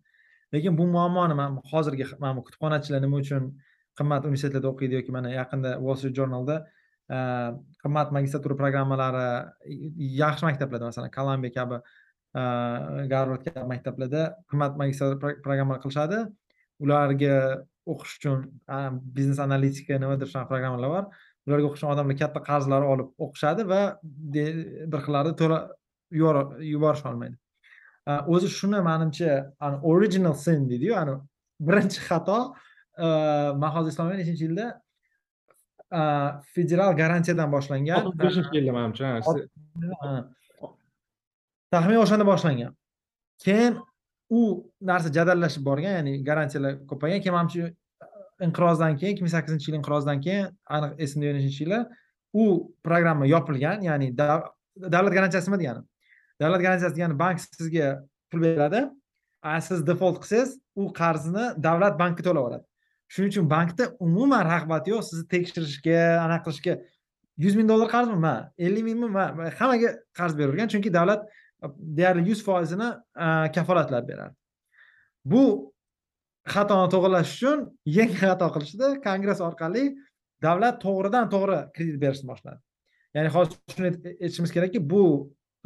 lekin bu muammoni man hozirgi mana bu kutubxonachilar nima uchun qimmat universitetlarda o'qiydi yoki mana yaqinda wall street journalda qimmat magistratura programmalari yaxshi maktablarda masalan kolumbiya kabi garvard kabi maktablarda qimmat magistratura pro- programmalar qilishadi. Ularga o'qish uchun biznes analitika nimadir shunaqa programmalar bor. Ularga o'qish uchun odamlar katta qarzlar olib o'qishadi va bir xillarni to'la yubor- yuborish olmaydi. A, o'zi shuni manimcha ani original sin deydiyu ani birinchi xato hozir eslolmayman nechinchi yilda federal garantiyadan boshlangan. Oltmish beshinchi yilda manimcha taxmin o'shanda boshlangan. Keyin u narsa jadallashib borgan ya'ni garantiyalar ko'paygan. Keyin manimcha inqirozdan keyin ikki ming sakkizinchi yil inqirozdan keyin aniq esimda yo'q nechinchi yili u programma yopilgan ya'ni davlat garantiyasi nima degani? Davlat garantiyasi degani bank sizga pul beradi siz default qilsangiz u qarzni davlat bankka to'lab yuboradi shuning uchun bankda umuman rag'bat yo'q sizni tekshirishga anaqa qilishga. Yuz ming dollar qarzmi? Ma. Ellik mingmi? Ma. Ma hammaga qarz beravergan chunki davlat deyarli yuz foizini e, kafolatlab beradi. Bu xatoni to'g'irlash uchun yangi xato qilishdi. Kongress orqali davlat to'g'ridan to'g'ri kredit berishni boshladi. Ya'ni hozir shuni aytishimiz kerakki bu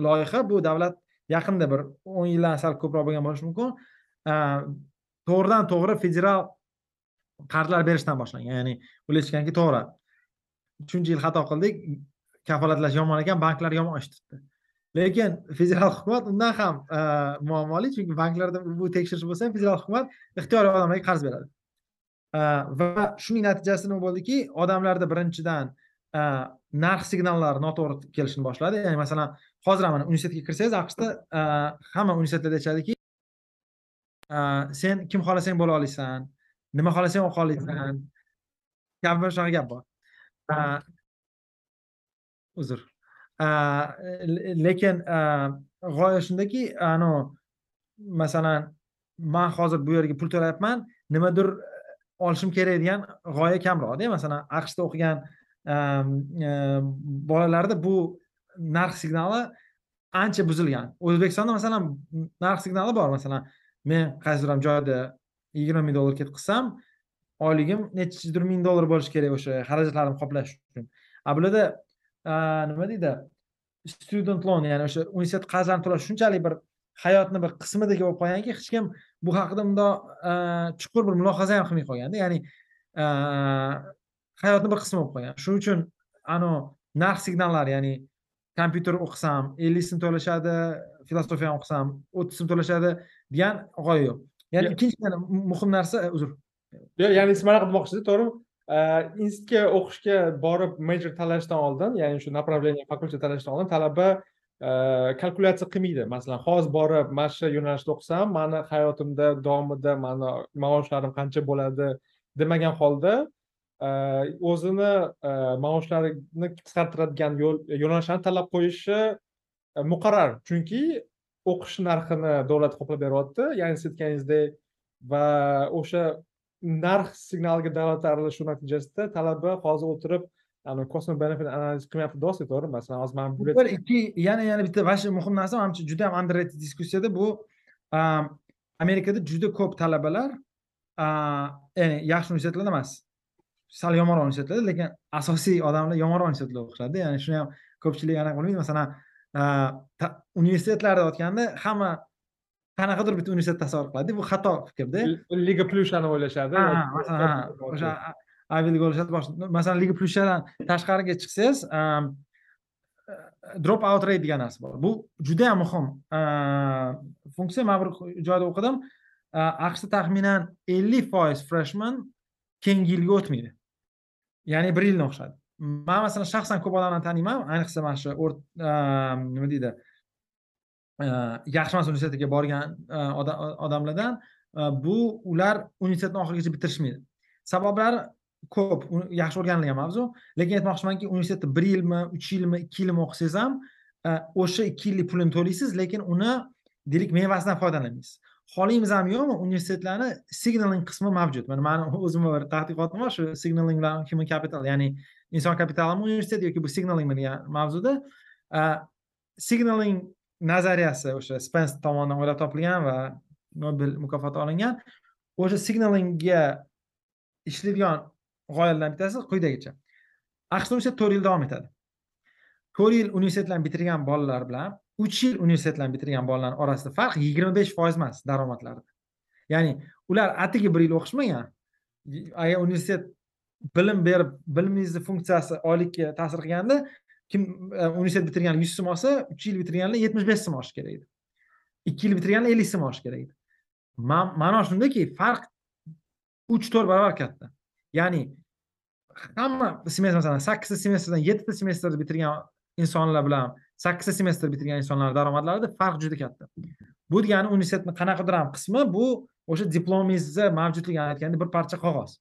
loyiha bu davlat yaqinda bir o'n yildan sal ko'proq bo'lgan bo'lishi mumkin. E, to'g'ridan to'g'ri federal qarzlar berishdan boshlangan. Ya'ni ular aytishganki to'g'ri. Shuncha yil xato qildik kafolatlash yomon ekan banklar yomon ish tutdi. Lekin federal hukumat undan ham e, muammoli chunki banklarda bu tekshirish bo'lsa ham federal hukumat ixtiyoriy odamlarga qarz beradi. E, va shuning natijasi nima bo'ldiki odamlarda birinchidan e, narx signallari noto'g'ri kelishni boshladi. Ya'ni masalan hozir ham mana universitetga kirsangiz aqshda hamma universitetlarda aytishadiki sen kim xohlasang bo'la olasan nima xohlasang o'qiy olasan kabi shunaqa gap bor. Uzr. Э, lekin э, g'oya shundaki anavi masalan man hozir bu yerga pul to'layapman nimadir e, olishim kerak degan g'oya kamroqda masalan aqshda o'qigan e, e, bolalarda bu narx signali ancha buzilgan. O'zbekistonda masalan narx signali bor. Masalan men qaysidir ham joyda yigirma ming dollar ketqizsam oyligim nechidir ming dollar bo'lishi kerak o'sha xarajatlarimni qoplash uchun. A bularda nima deydi? Student loan ya'ni o'sha universitet qarzlarini to'lash shunchalik bir hayotni bir qismidek bo'lib qolganki hech kim bu haqida bundoq chuqur bir mulohaza ham qilmay qolganda ya'ni hayotni bir qismi bo'lib qolgan shuning uchun anavi narx signallari ya'ni kompyuter o'qisam ellik so'm to'lashadi filosofiya o'qisam o'ttiz so'm to'lashadi degan g'oya yo'q. Ya'ni Ya- ikkinchi muhim narsa uzr. Ya'ni siz manaqa demoqchisiz to'g'rimi institutga o'qishga borib major tanlashdan oldin ya'ni shu направление fakultet tanlashdan oldin talaba kalkulyatsiya qilmaydi masalan hozir borib mana shu yo'nalishda o'qisam mani hayotimda davomida mani maoshlarim qancha bo'ladi demagan holda o'zini maoshlarini qisqartiradigan yo'l yo'nalishlarni tanlab qo'yishi muqarrar chunki o'qish narxini davlat qoplab beryapti ya'ni siz aytganingizdek va o'sha narx signaliga davlat aralashuvi natijasida talaba hozir o'tirib cost benefit analiz qilmayapti. Deyapsiz to'g'rimi masalan hozir man bir ikki yana yana bitta shu muhim narsa manimcha juda ham underrated diskussiyada bu amerikada juda ko'p talabalar ya'ni yaxshi universitetlarda emas sal yomonroq universitetlarda lekin asosiy odamlar yomonroq universitetlarda o'qishadi. Ya'ni shuni ham ko'pchilik anaqa qilmaydi masalan universitetlarda o'tganda hamma qanaqadir bitta universitet tasavvur qiladi. Bu xato fikrda. Liga plyushani o'ylashadi. Masalan o'sha bo'lishadi boshqa masalan liga plyusdan tashqariga chiqsangiz drop out rate degan narsa bor. Bu juda yam muhim funksiya man bir joyda o'qidim aqshda taxminan ellik foiz freshman keyingi yilga o'tmaydi. Ya'ni bir yilni o'qishadi man masalan shaxsan ko'p odamlarni taniyman ayniqsa mana shu nima deydi yaxshi emas universitetga borgan odamlardan. Bu ular universitetni oxirigacha bitirishmaydi. Sabablari ko'p yaxshi o'rganilgan mavzu. Lekin aytmoqchimanki universitetda bir yilmi uch yilmi ikki yilmi o'qisangiz ham o'sha ikki yillik pulini to'laysiz lekin uni deylik mevasidan foydalanmaysiz. Xohlaymiz ham yo'qmi? Universitetlarni signaling qismi mavjud. Mana mani o'zimni bir tadqiqotim bor shu signaling bilan human capital ya'ni inson kapitalimi universitet yoki bu signalingmi degan mavzuda signaling nazariyasi o'sha spens tomonidan o'ylab topilgan va nobel mukofoti olingan o'sha signalingga ishlaydigan g'oyalardan bittasi quyidagicha. Aqshda universitet to'rt yil davom etadi. To'rt yil universitetlarni bitirgan bolalar bilan uch yil universitetlarni bitirgan bolalarni orasida farq yigirma besh foiz emas daromadlarida ya'ni ular atigi bir yil o'qishmagan. Agar universitet bilim berib bilimingizni funksiyasi oylikka ta'sir qilganda kim e, universitet bitirgan yuz so'm olsa uch yil bitirganlar yetmish besh so'm olishi kerak edi. Ikki yil bitirganlar ellik so'm olishi kerak edi. Ma'no shundaki farq uch to'rt barobar katta. Ya'ni hamma semestr masalan sakkizta semestrdan yettita semestrni bitirgan insonlar bilan sakkizta semestr bitirgan insonlar daromadlarida farq juda katta. Bu degani universitetni qanaqadir ham qismi bu o'sha diplomingizni mavjudligini aytganda bir parcha qog'oz.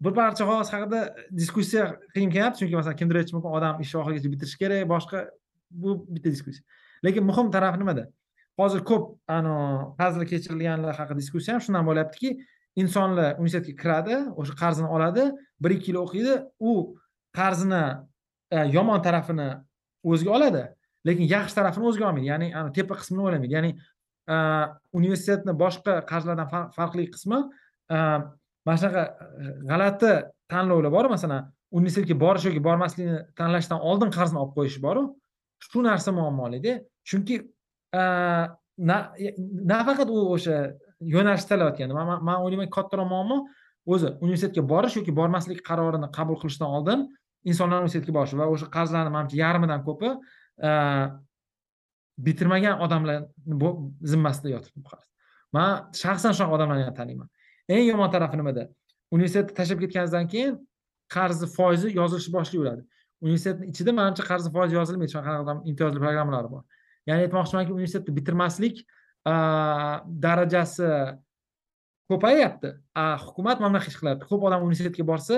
Bir parcha qog'oz haqida diskussiya qiyin kelyapti chunki masalan kimdir aytishi mumkin odam ishni oxirigacha bitirishi kerak boshqa bu bitta diskussiya. Lekin muhim taraf nimada? Hozir ko'p hazil kechirilganlar haqida diskussiya ham shundan bo'lyaptiki insonlar universitetga kiradi o'sha qarzini oladi bir ikki yil o'qiydi u qarzini e, yomon tarafini o'ziga oladi lekin yaxshi tarafini o'ziga olmaydi. Ya'ni tepa qismini o'ylamaydi. Ya'ni e, universitetni boshqa qarzlardan farqli qismi e, mana shunaqa e, g'alati tanlovlar bor masalan universitetga borish yoki bormaslikni tanlashdan oldin qarzni olib qo'yish boru shu narsa muammolida chunki e, e, nafaqat u o'sha yo'nalish tanlayotganda man o'ylayman kattaroq muammo o'zi universitetga borish yoki bormaslik qarorini qabul qilishdan oldin insonlar universitetga borishi va o'sha qarzlarni manimcha yarmidan ko'pi bitirmagan odamlarni zimmasida yotibdi bu qarz. Man shaxsan shunaqa odamlarni ham taniyman eng yomon tarafi nimada universitetni tashlab ketganingizdan keyin qarzni foizi yozilishni boshlayveradi. Universitetni ichida manimcha qarzni foizi yozilmaydi. Shunaqa imtiyozli programmalar bor. Ya'ni aytmoqchimanki universitetni bitirmaslik darajasi ko'payyapti hukumat mana bunaqa ish qilyapti ko'p odam universitetga borsa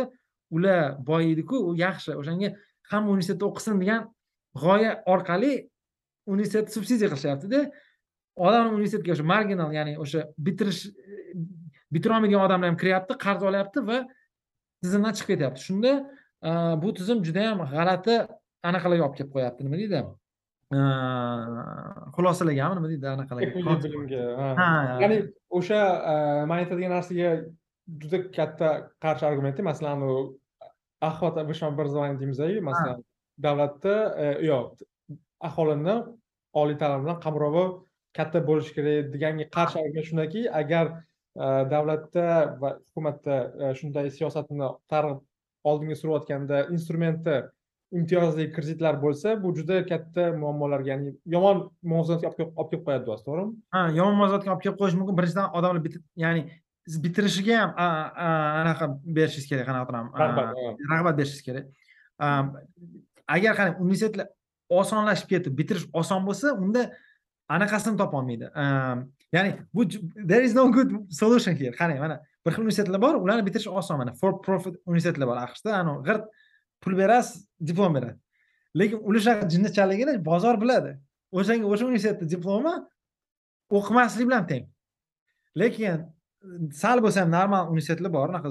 ular boyiydiku u yaxshi. O'shanga hamma universitetda o'qisin degan g'oya orqali universitetni subsidiya qilishyaptida. Odam universitetga o'sha marginal ya'ni o'sha bitirish bitirolmaydigan odamlar ham kiryapti qarz olyapti va tizimdan chiqib ketyapti. Shunda bu tizim judayam g'alati anaqalarga olib kelib qo'yapti. Nima deydi? Xulosalaganmi? Nima deydi anaqalarga bilimga ya'ni o'sha man aytadigan narsaga juda katta qarshi argumentda masalan u охват образования deymizu masalan davlatda yo'q aholini oliy ta'lim bilan qamrovi katta bo'lishi kerak deganga qarshi argument shundaki agar davlatda va hukumatda shunday siyosatni targ'ib oldinga surayotganda instrumenti imtiyozli kreditlar bo'lsa bu juda katta muammolarga ya'ni yomon muvozanatga olib kelib qo'yadi deyapsiz to'g'rimi ha yomon muvozanatga olib kelib qo'yishi mumkin birinchidan odamlar ya'ni bitirishiga ham anaqa berishingiz kerak qanaqadir ham rag'bat berishingiz kerak agar qarang universitetlar osonlashib ketib bitirish oson bo'lsa unda anaqasini topolmaydi ya'ni bu there is no good solution here. Qarang mana bir xil universitetlar bor ularni bitirish oson mana. For profit universitetlar bor aqshda anavi g'irt pul berasiz diplom beradi. Lekin ular shunaqa bozor biladi. O'shanga o'sha universitetni diplomi o'qimaslik bilan teng. Lekin sal bo'lsa ham normal universitetlar bor unaqa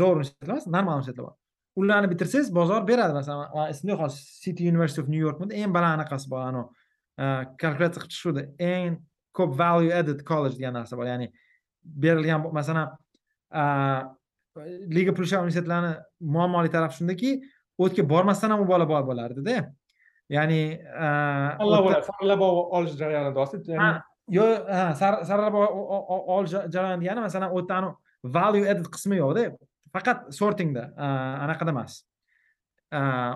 zo'r universitetlar emas normal universitetlar bor. Ularni bitirsangiz bozor beradi. Masalan esimda yo'q hozir city university of new yorkmidi eng baland anaqasi bor anavi uh, kalkulyatsiya qilib chiqishuvdi eng ko'p value added college degan narsa bor ya'ni berilgan masalan liga plyusha universitetlarni muammoli tarafi shundaki o'tga bormasdan ham u bola boy bo'lardida ya'ni saralab olish jarayonida yo'q saralab olish jarayoni degani masalan u yerda value added qismi yo'qda faqat sortingda anaqada emas.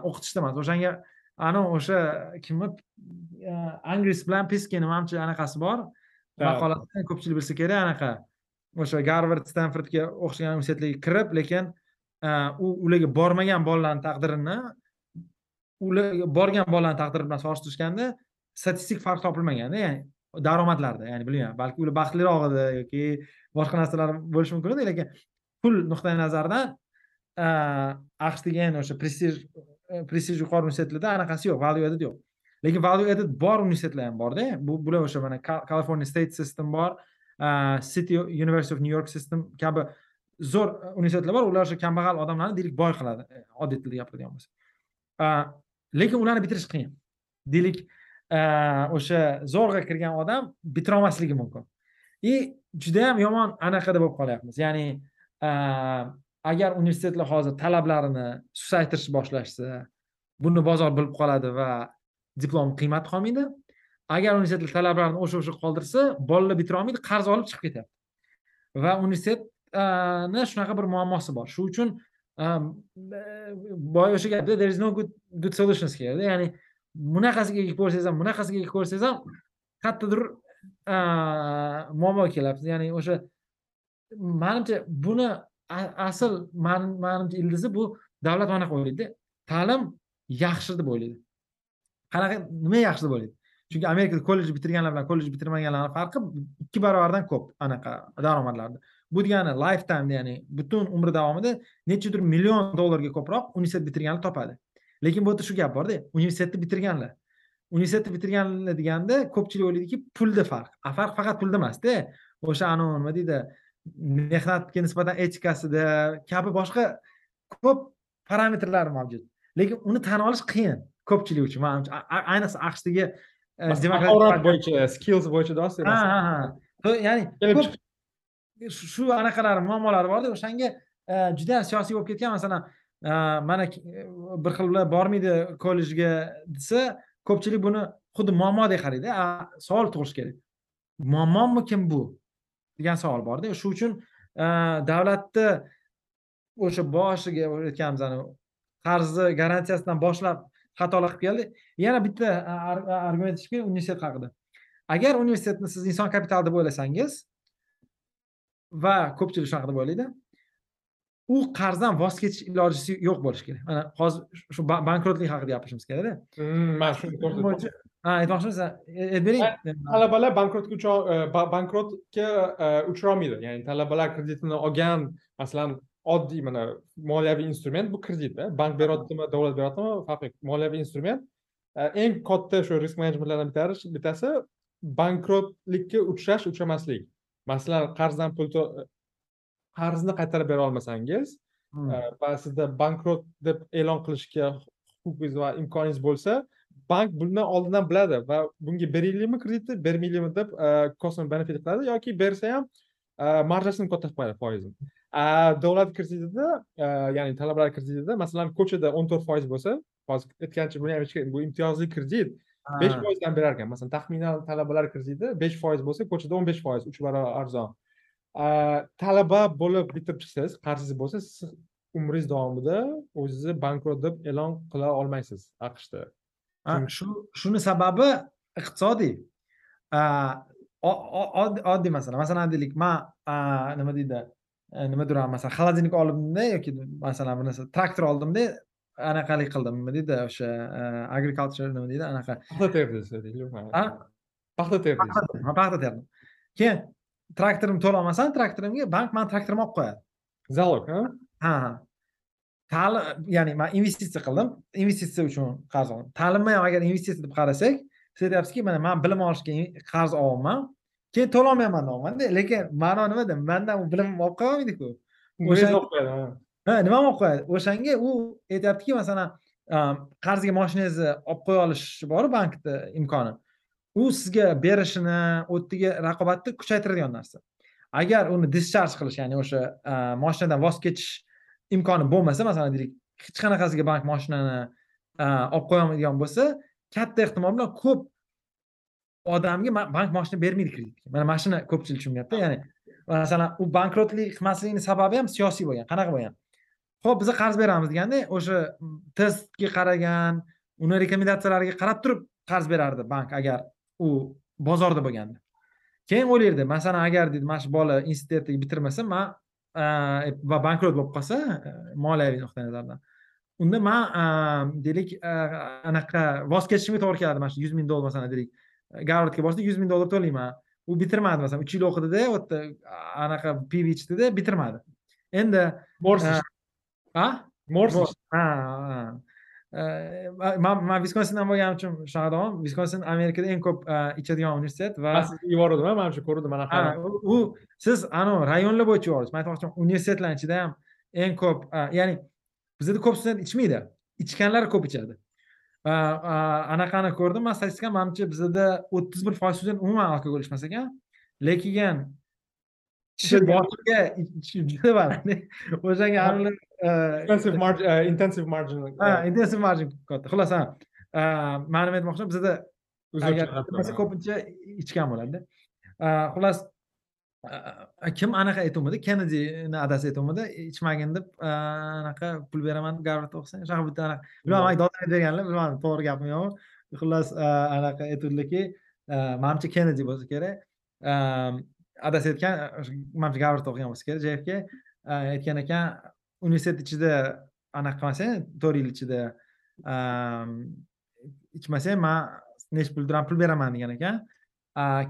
O'qitishda emas. O'shanga anavi o'sha kimni angris bilan piskini manimcha anaqasi bor. Maqolasini ko'pchilik bilsa kerak anaqa. O'sha garvard stanfordga o'xshagan universitetlarga kirib lekin u ularga bormagan bolalarni taqdirini ular borgan bolalarni taqdiri bilan solishtirishganda statistik farq topilmaganda ya'ni daromadlarda ya'ni bilmayman balki ular baxtliroq edi yoki boshqa narsalar bo'lishi mumkin edi lekin pul nuqtai nazaridan aqsh degan o'sha prestij E, prestij yuqori universitetlarda anaqasi yo'q value added yo'q. Lekin value added bor universitetlar ham borda bu bular o'sha mana california state system bor e, city university of new york system kabi zo'r universitetlar bor ular o'sha kambag'al odamlarni deylik boy qiladi e, oddiy tilda gapiradigan bo'lsak lekin ularni bitirish qiyin. Deylik o'sha zo'rg'a kirgan odam bitirolmasligi mumkin. И judayam yomon anaqada bo'lib qolyapmiz. Ya'ni agar universitetlar hozir talablarini susaytirish boshlashsa buni bozor bilib qoladi va diplom qiymati qolmaydi. Agar universitetlar talablarini o'sha o'sha qoldirsa bolalar bitira olmaydi qarz olib chiqib ketadi va universitetni shunaqa bir muammosi bor. Shuning uchun boya o'sha gapda there is no good good solutions here. ya'ni bunaqasiga egib ko'rsangiz ham bunaqasiga egib ko'rsangiz ham qayerdadir muammoga kelyapsiz ya'ni o'sha manimcha buni asl manimcha ildizi bu davlat mana anaqa o'ylaydida ta'lim yaxshi deb o'ylaydi. Qanaqa nima yaxshi deb o'ylaydi? Chunki amerikada kollej bitirganlar bilan kollej bitirmaganlarni farqi ikki barobardan ko'p anaqa daromadlarda bu degani lifetime ya'ni butun umri davomida nechadir million dollarga ko'proq universitet bitirganlar topadi. Lekin bu yerda shu gap borda universitetni bitirganlar. Universitetni bitirganlar deganda ko'pchilik o'ylaydiki pulda farq. A farq faqat pulda emasda. O'sha anavi nima deydi? Mehnatga nisbatan etikasida kabi boshqa ko'p parametrlar mavjud. Lekin uni tan olish qiyin ko'pchilik uchun manimcha ayniqsa aqshdagi mahorat bo'yicha skills bo'yicha ha ha ha. Ya'ni shu anaqalar muammolari borda o'shanga judayam siyosiy bo'lib ketgan masalan mana bir xillar bormaydi kollejga desa ko'pchilik buni xuddi muammodek qaraydi savol tug'ilishi kerak. Muammomi kim bu degan savol borda shu uchun davlatni o'sha boshiga aytganimiz qarzni garantiyasidan boshlab xatolar qilib keldi. Yana bitta argument aytish kerak universitet haqida. Agar universitetni siz inson kapitali deb o'ylasangiz va ko'pchilik shunaqa deb o'ylaydi u qarzdan voz kechish ilojisi yo'q bo'lishi kerak. Mana hozir shu bankrotlik haqida gapirishimiz kerakda. Hmm, man shuni ha aytmoqchimisan bering talabalar bankrotga e, bankrotga e, uchrolmaydi ya'ni talabalar kreditini olgan masalan oddiy mana moliyaviy instrument bu kreditda bank beryaptimi davlat beryaptimi farqi yo'q. Moliyaviy instrument eng katta shu risk menejmentlardan bittasi bankrotlikka uchrash uchramaslik. Masalan qarzdan pul qarzni qaytarib bera olmasangiz hmm. va sizda bankrot deb e'lon qilishga huquqingiz va imkoningiz bo'lsa bank bundan oldindan biladi va bunga beraylikmi kreditni bermaylikmi deb cost benefit qiladi yoki bersa ham marjasini katta qilib qo'yadi foizini davlat kreditida ya'ni talabalar kreditida masalan ko'chada o'n to'rt foiz bo'lsa hozir aytgancha buni ham bu imtiyozli kredit besh foizdan berar ekan masalan taxminan talabalar krediti besh foiz bo'lsa ko'chada o'n besh foiz uch barobar arzon. Talaba bo'lib bitirib chiqsangiz qarzingiz bo'lsa siz umringiz davomida o'zingizni bankrot deb e'lon qila olmaysiz aqshda shu shuni sababi iqtisodiy oddiy masala masalan deylik man nima deydi nimadir masalan xolodilnik oldimda yoki masalan bir narsa traktor oldimda anaqalik qildim. Nima deydi o'sha agriculture nima deydi anaqa. Paxta a paxta Ha, paxta terdim keyin traktorimni to'lamasam traktorimga bank mani traktorimni olib qo'yadi. Ha? Ha ha ta'lim ya'ni man investitsiya qildim. Investitsiya uchun qarz oldim. Ta'limni ham agar investitsiya deb qarasak siz aytyapsizki mana man bilim olishga qarz olyapman keyin to'lolmayman deyapmanda lekin ma'no nimada mandan u bilimimni olib O'sha- ha. Nima olib qo'yadi? O'shanga u aytyaptiki masalan qarzga moshinangizni olib qo'ya olish boru bankni imkoni u sizga berishini u yerdaga raqobatni kuchaytiradigan narsa. Agar uni discharge qilish ya'ni o'sha moshinadan voz kechish imkoni bo'lmasa masalan deylik hech qanaqasiga bank moshinani olib qo'yolmaydigan bo'lsa katta ehtimol bilan ko'p odamga bank moshina bermaydi kreditga mana mana shuni ko'pchilik tushunmayapti ya'ni masalan u bankrotlik qilmasligini sababi ham siyosiy bo'lgan. Qanaqa bo'lgan? Ho'p biza qarz beramiz deganda o'sha testga qaragan uni rekomendatsiyalariga qarab turib qarz berardi bank agar u bozorda bo'lganda. Keyin o'ylardi masalan agar deydi mana shu bola institutni bitirmasa man va bankrot bo'lib qolsa moliyaviy nuqtai nazardan unda man deylik anaqa voz kechishimga to'g'ri keladi mana shu yuz ming dollar masalan deylik garvardga borsa yuz ming dollar to'layman u bitirmadi masalan uch yil o'qidida u yerda anaqa piv ichdida bitirmadi endi morse a morse ha man man viskonsindan bo'lganim uchun deyman viskonsin amerikada eng ko'p eh, ichadigan universitet va man sizga yubordim mana shu ko'rdim mana ha, u- siz anavi rayonlar bo'yicha yuborasiz man aytmoqchiman universitetlarni ichida ham eng ko'p eh, ya'ni bizada ko'p student ichmaydi ichganlar ko'p ichadi Va, eh, anaqani ko'rdim man statistikani manimcha bizada o'ttiz bir foiz student umuman alkogol ichmas ekan lekin kishi boshiga ichishi juda baland o'shanga eh, intensive margin uh, intensive margin ha intensiv margin katta. Xullas ha man nima aytmoqchiman bizada agar ko'pincha ichgan bo'ladida Eh, xullas kim anaqa aytuvmidi kennedini adasi aytuvmidi ichmagin deb anaqa pul beraman deb garvardda o'qisang shunaqa bitta anaqa bilmadim dodani berganlar bilmadim to'g'ri gapmi yo'qmi. Xullas anaqa aytuvdiki manimcha kennedi bo'lsa kerak. Eh, adasi aytgan manimcha garvardda o'qigan bo'lsa kerak. Jfk aytgan ekan universitet ichida anaqa qilmasang to'rt yil ichida ichmasang man necha pul pul beraman degan ekan.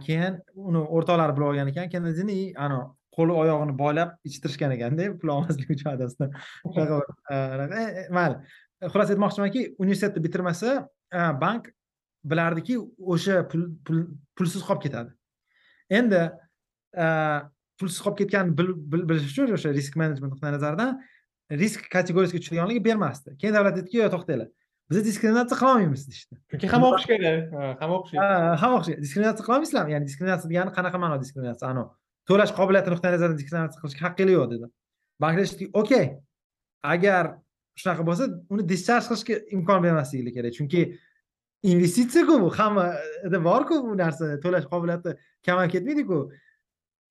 Keyin uni o'rtoqlari bilib olgan ekan. Kennedini ani qo'li oyog'ini boylab ichtirishgan ekanda pul olmaslik uchun adasidan shunaqa anaqa, e, e, mayli xullas aytmoqchimanki universitetni bitirmasa bank bilardiki o'sha pul pul- pulsiz qolib ketadi. Endi pulsiz qolib ketganini bil- bil- bilish uchun o'sha risk menejment nuqtai nazaridan risk kategoriyasiga tushadiganligi bermasdi. Keyin davlat aytdiki yo to'xtanglar biz diskriminatsiya qilolmaymiz deyishdi. Chunki hamma o'qish kerak. Ha, hamma o'qish kerak. Ha, hamma o'xshaydi diskriminatsiya qilolmaysizlarmi ya'ni diskriminatsiya degani qanaqa ma'no diskriminatsiya? Anavi to'lash qobiliyati nuqtai nazaridan diskriminatsiya qilishga haqqinglar yo'q dedi. Bank aytishdiki okey agar shunaqa bo'lsa uni discharge qilishga imkon bermasliginglar kerak. Chunki investitsiyaku bu hammada borku bu narsa. To'lash qobiliyati kamayib ketmaydiku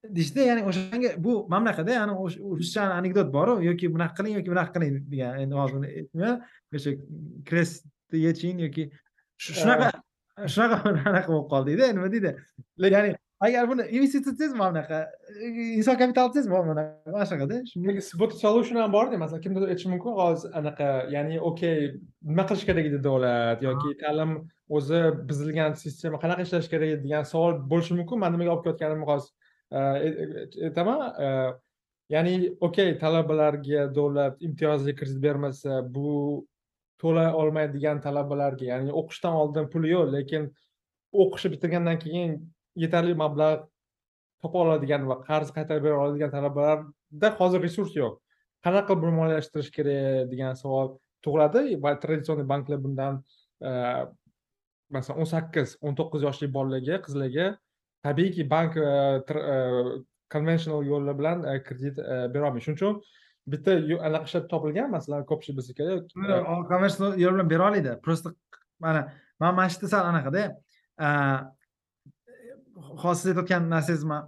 deyishdi ya'ni o'shanga bu bunaqada ya'ni o'sha ruschani anekdot boru yoki bunaqa qiling yoki bunaqa qiling degan endi hozir o'sha krestni yeching yoki shu- shunaqa shunaqa. anaqa bo'lib qoldida nima deydi? Ya'ni agar buni investitsiya desangiz mana bunaqa inson kapitali desangiz mana mana shunaqada shunga bu solution ham borda masalan kimdir aytishi mumkin hozir anaqa ya'ni okey nima qilish kerak edi davlat yoki ta'lim o'zi buzilgan sistema qanaqa ishlashi kerak edi degan savol bo'lishi mumkin man nimaga olib kelayotganimni hozir aytaman ya'ni okey talabalarga davlat imtiyozli kredit bermasa bu to'lay olmaydigan talabalarga ya'ni o'qishdan oldin puli yo'q lekin o'qishni bitirgandan keyin yetarli mablag' topa oladigan va qarz qaytarib bera oladigan talabalarda hozir resurs yo'q qanaqa qilib buni moliyalashtirish kerak degan savol tug'iladi va traditsion banklar bundan masalan o'n sakkiz o'n to'qqiz yoshli bolalarga qizlarga tabiiyki bank e, e, conventional yo'llar bilan e, kredit berolmaydi. Shuning uchun bitta anaqa ishlab topilgan masalan ko'pchilik bilsa kerak eh, yo'l bilan bera oladi просто mana man mana shu yerda sal anaqada hozir siz aytayotgan narsangizni man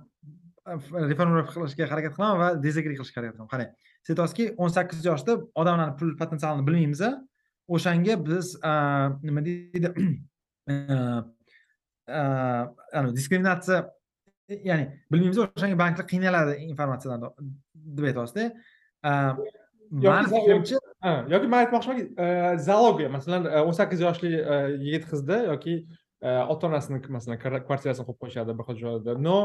reforma qilishga harakat qilaman va dezagri qilishga harakat qilaman. Qarang siz aytyapsizki o'n sakkiz yoshda odamlarni pul potensialini bilmaymiz o'shanga biz nima deydi diskriminatsiya ya'ni bilmaymiz o'shanga banklar qiynaladi informatsiyadan deb aytyapsizda Ah, Yoki man aytmoqchimanki e, zalogiya masalan e, o'n sakkiz yoshli e, yigit qizda yoki ota onasini masalan kvartirasini qo'yib qo'yishadi bir xil joyda но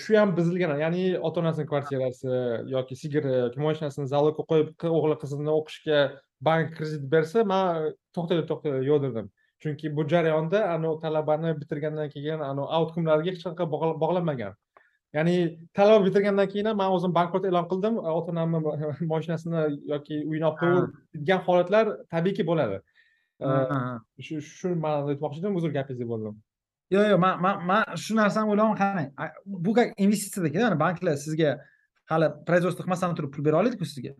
shu ham buzilgan ya'ni ota onasini kvartirasi yoki sigiri yoki moshinasini zalogga qo'yib o'g'li qizini o'qishga bank kredit bersa man to'xtanglar to'xtanglar yo'q dedim chunki bu jarayonda anavi talabani bitirgandan keyin anavi outcomelarga hech qanaqa bog'lanmagan. Ya'ni talaba bitirgandan keyin ham man o'zim bankrot e'lon qildim ota onamni moshinasini yoki uyini olib qo'yib degan holatlar tabiiyki bo'ladi. Shu shu ma'noda aytmoqchi edim uzr gapingizga bo'ldim yo'q yo'q man man man shu narsani o'ylayapman qarang bu как investitsiyadagida banklar sizga hali производство qilmasdan turib pul bera oladiku sizga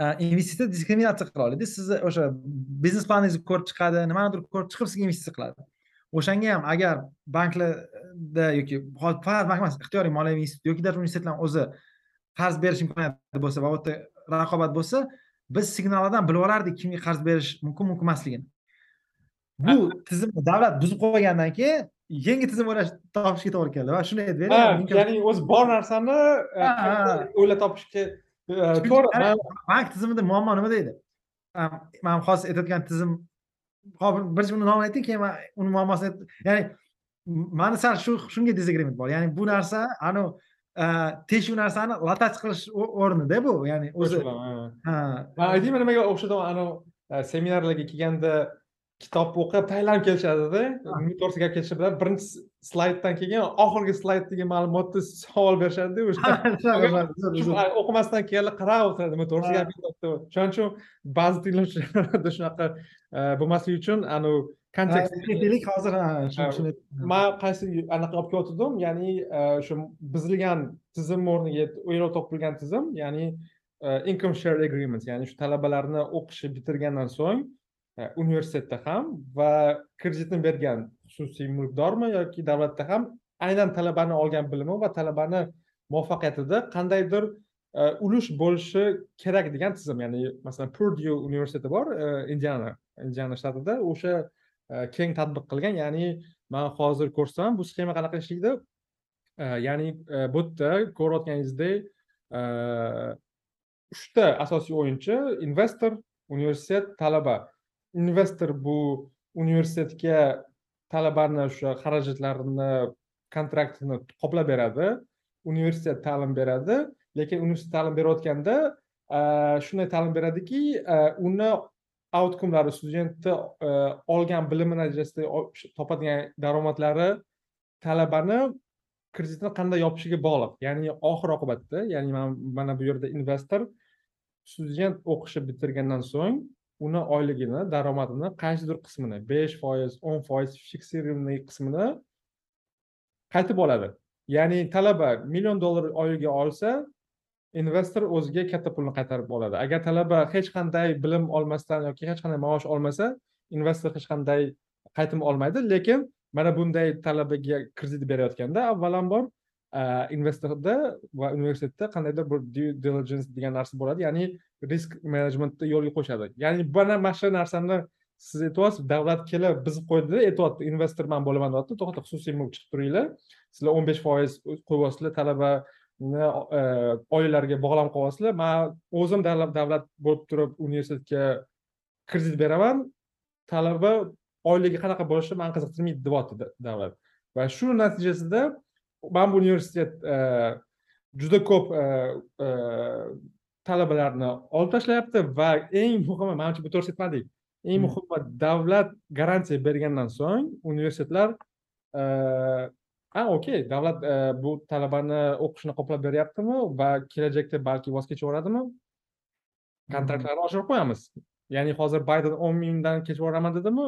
investitsiya diskriminatsiya qila oladi sizni o'sha biznes planingizni ko'rib chiqadi nimanidir ko'rib chiqib sizga investitsiya qiladi o'shanga ham agar banklarda yoki faqat bank emas ixtiyoriy moliyaviy institut yoki даже universitetlarni o'zi qarz berish imkoniyati bo'lsa va u yerda raqobat bo'lsa biz signallardan bilib olardik kimga qarz berish mumkin mumkin emasligini. Bu tizimni davlat buzib qo'ygandan keyin yangi tizim o'ylash topishga to'g'ri keldi va shuni aytib ya'ni o'zi bor narsani e, o'ylab topishga to'g'ri bank tizimida muammo nimada edi man hozir aytayotgan tizim hozir birinchi uni nomini ayting keyin man uni muammosini ya'ni mani sal shu shunga disagreement bor. Ya'ni bu narsa anavi e, teshuv narsani lotach qilish o'rnida bu. Ya'ni o'zi ha. Aytaymi nimaga o'xshataman anavi e, seminarlarga kelganda kitob o'qib tayyorlanib kelishadida to'g'risida gap ketishi bilan birinchi slayddan keyin oxirgi slayddagi ma'lumotni savol berishadida o'sha. O'qimasdan kelganlar qarab o'tiradi nima to'g'risida gap o'shaning uchun ba'zi tinglovchilarda shunaqa e, bo'lmasligi uchun anavi kontekstlik hozir man qaysi anaqa olib kelyotgandim ya'ni e, o'sha buzilgan tizim o'rniga o'ylab topilgan tizim ya'ni e, income share agreement ya'ni shu talabalarni o'qishi bitirgandan so'ng E, universitetda ham va kreditni bergan xususiy mulkdormi yoki davlatda ham aynan talabani olgan bilimi va talabani muvaffaqiyatida qandaydir e, ulush bo'lishi kerak degan tizim ya'ni masalan purdyu universiteti bor e, indiana indiana shtatida o'sha keng tadbiq qilgan ya'ni man hozir ko'rsam bu sxema qanaqa ishlaydi? Ya'ni bu yerda ko'rayotganingizdek uchta asosiy o'yinchi investor universitet talaba. Investor bu universitetga talabani o'sha xarajatlarini kontraktini qoplab beradi universitet ta'lim beradi lekin universitet ta'lim berayotganda e, shunday ta'lim beradiki e, uni outcome'lari studentni e, olgan bilimi natijasida topadigan daromadlari talabani kreditni qanday yopishiga bog'liq. Ya'ni oxir oqibatda ya'ni mana bu yerda investor student o'qishni bitirgandan so'ng uni oyligini daromadini qaysidir qismini besh foiz o'n foiz fiksirованный qismini qaytib oladi. Ya'ni talaba million dollar oyiga olsa investor o'ziga katta pulni qaytarib oladi. Agar talaba hech qanday bilim olmasdan yoki hech qanday maosh olmasa investor hech qanday qaytim olmaydi. Lekin mana bunday talabaga kredit berayotganda avvalambor uh, investorda va universitetda qandaydir bir due diligence degan narsa bo'ladi. Ya'ni risk menejmentni yo'lga qo'yishadi ya'ni mana mana shu narsani siz aytyapsiz davlat kelib bizni qo'ydida aytyapti investor man bo'laman deyapti. To'xta xususiy mulk chiqib turinglar. Sizlar o'n besh foiz qo'yyapsizlar talabani e, oilalariga bog'lanib qolyapsizlar man o'zim davlat bo'lib turib universitetga kredit beraman. Talaba oyligi qanaqa bo'lishi mani qiziqtirmaydi deyapti davlat. Va shu natijasida mana bu universitet e, juda ko'p e, e, talabalarni olib tashlayapti va eng muhimi manimcha bu to'g'risida aytmadik eng hmm. muhimi davlat garantiya bergandan so'ng universitetlar ha okey davlat bu talabani o'qishini qoplab beryaptimi va kelajakda balki voz kechaveradimi kontraktlarni oshirib qo'yamiz. Ya'ni hozir bayden o'n mingdan kechib yuboraman dedimi?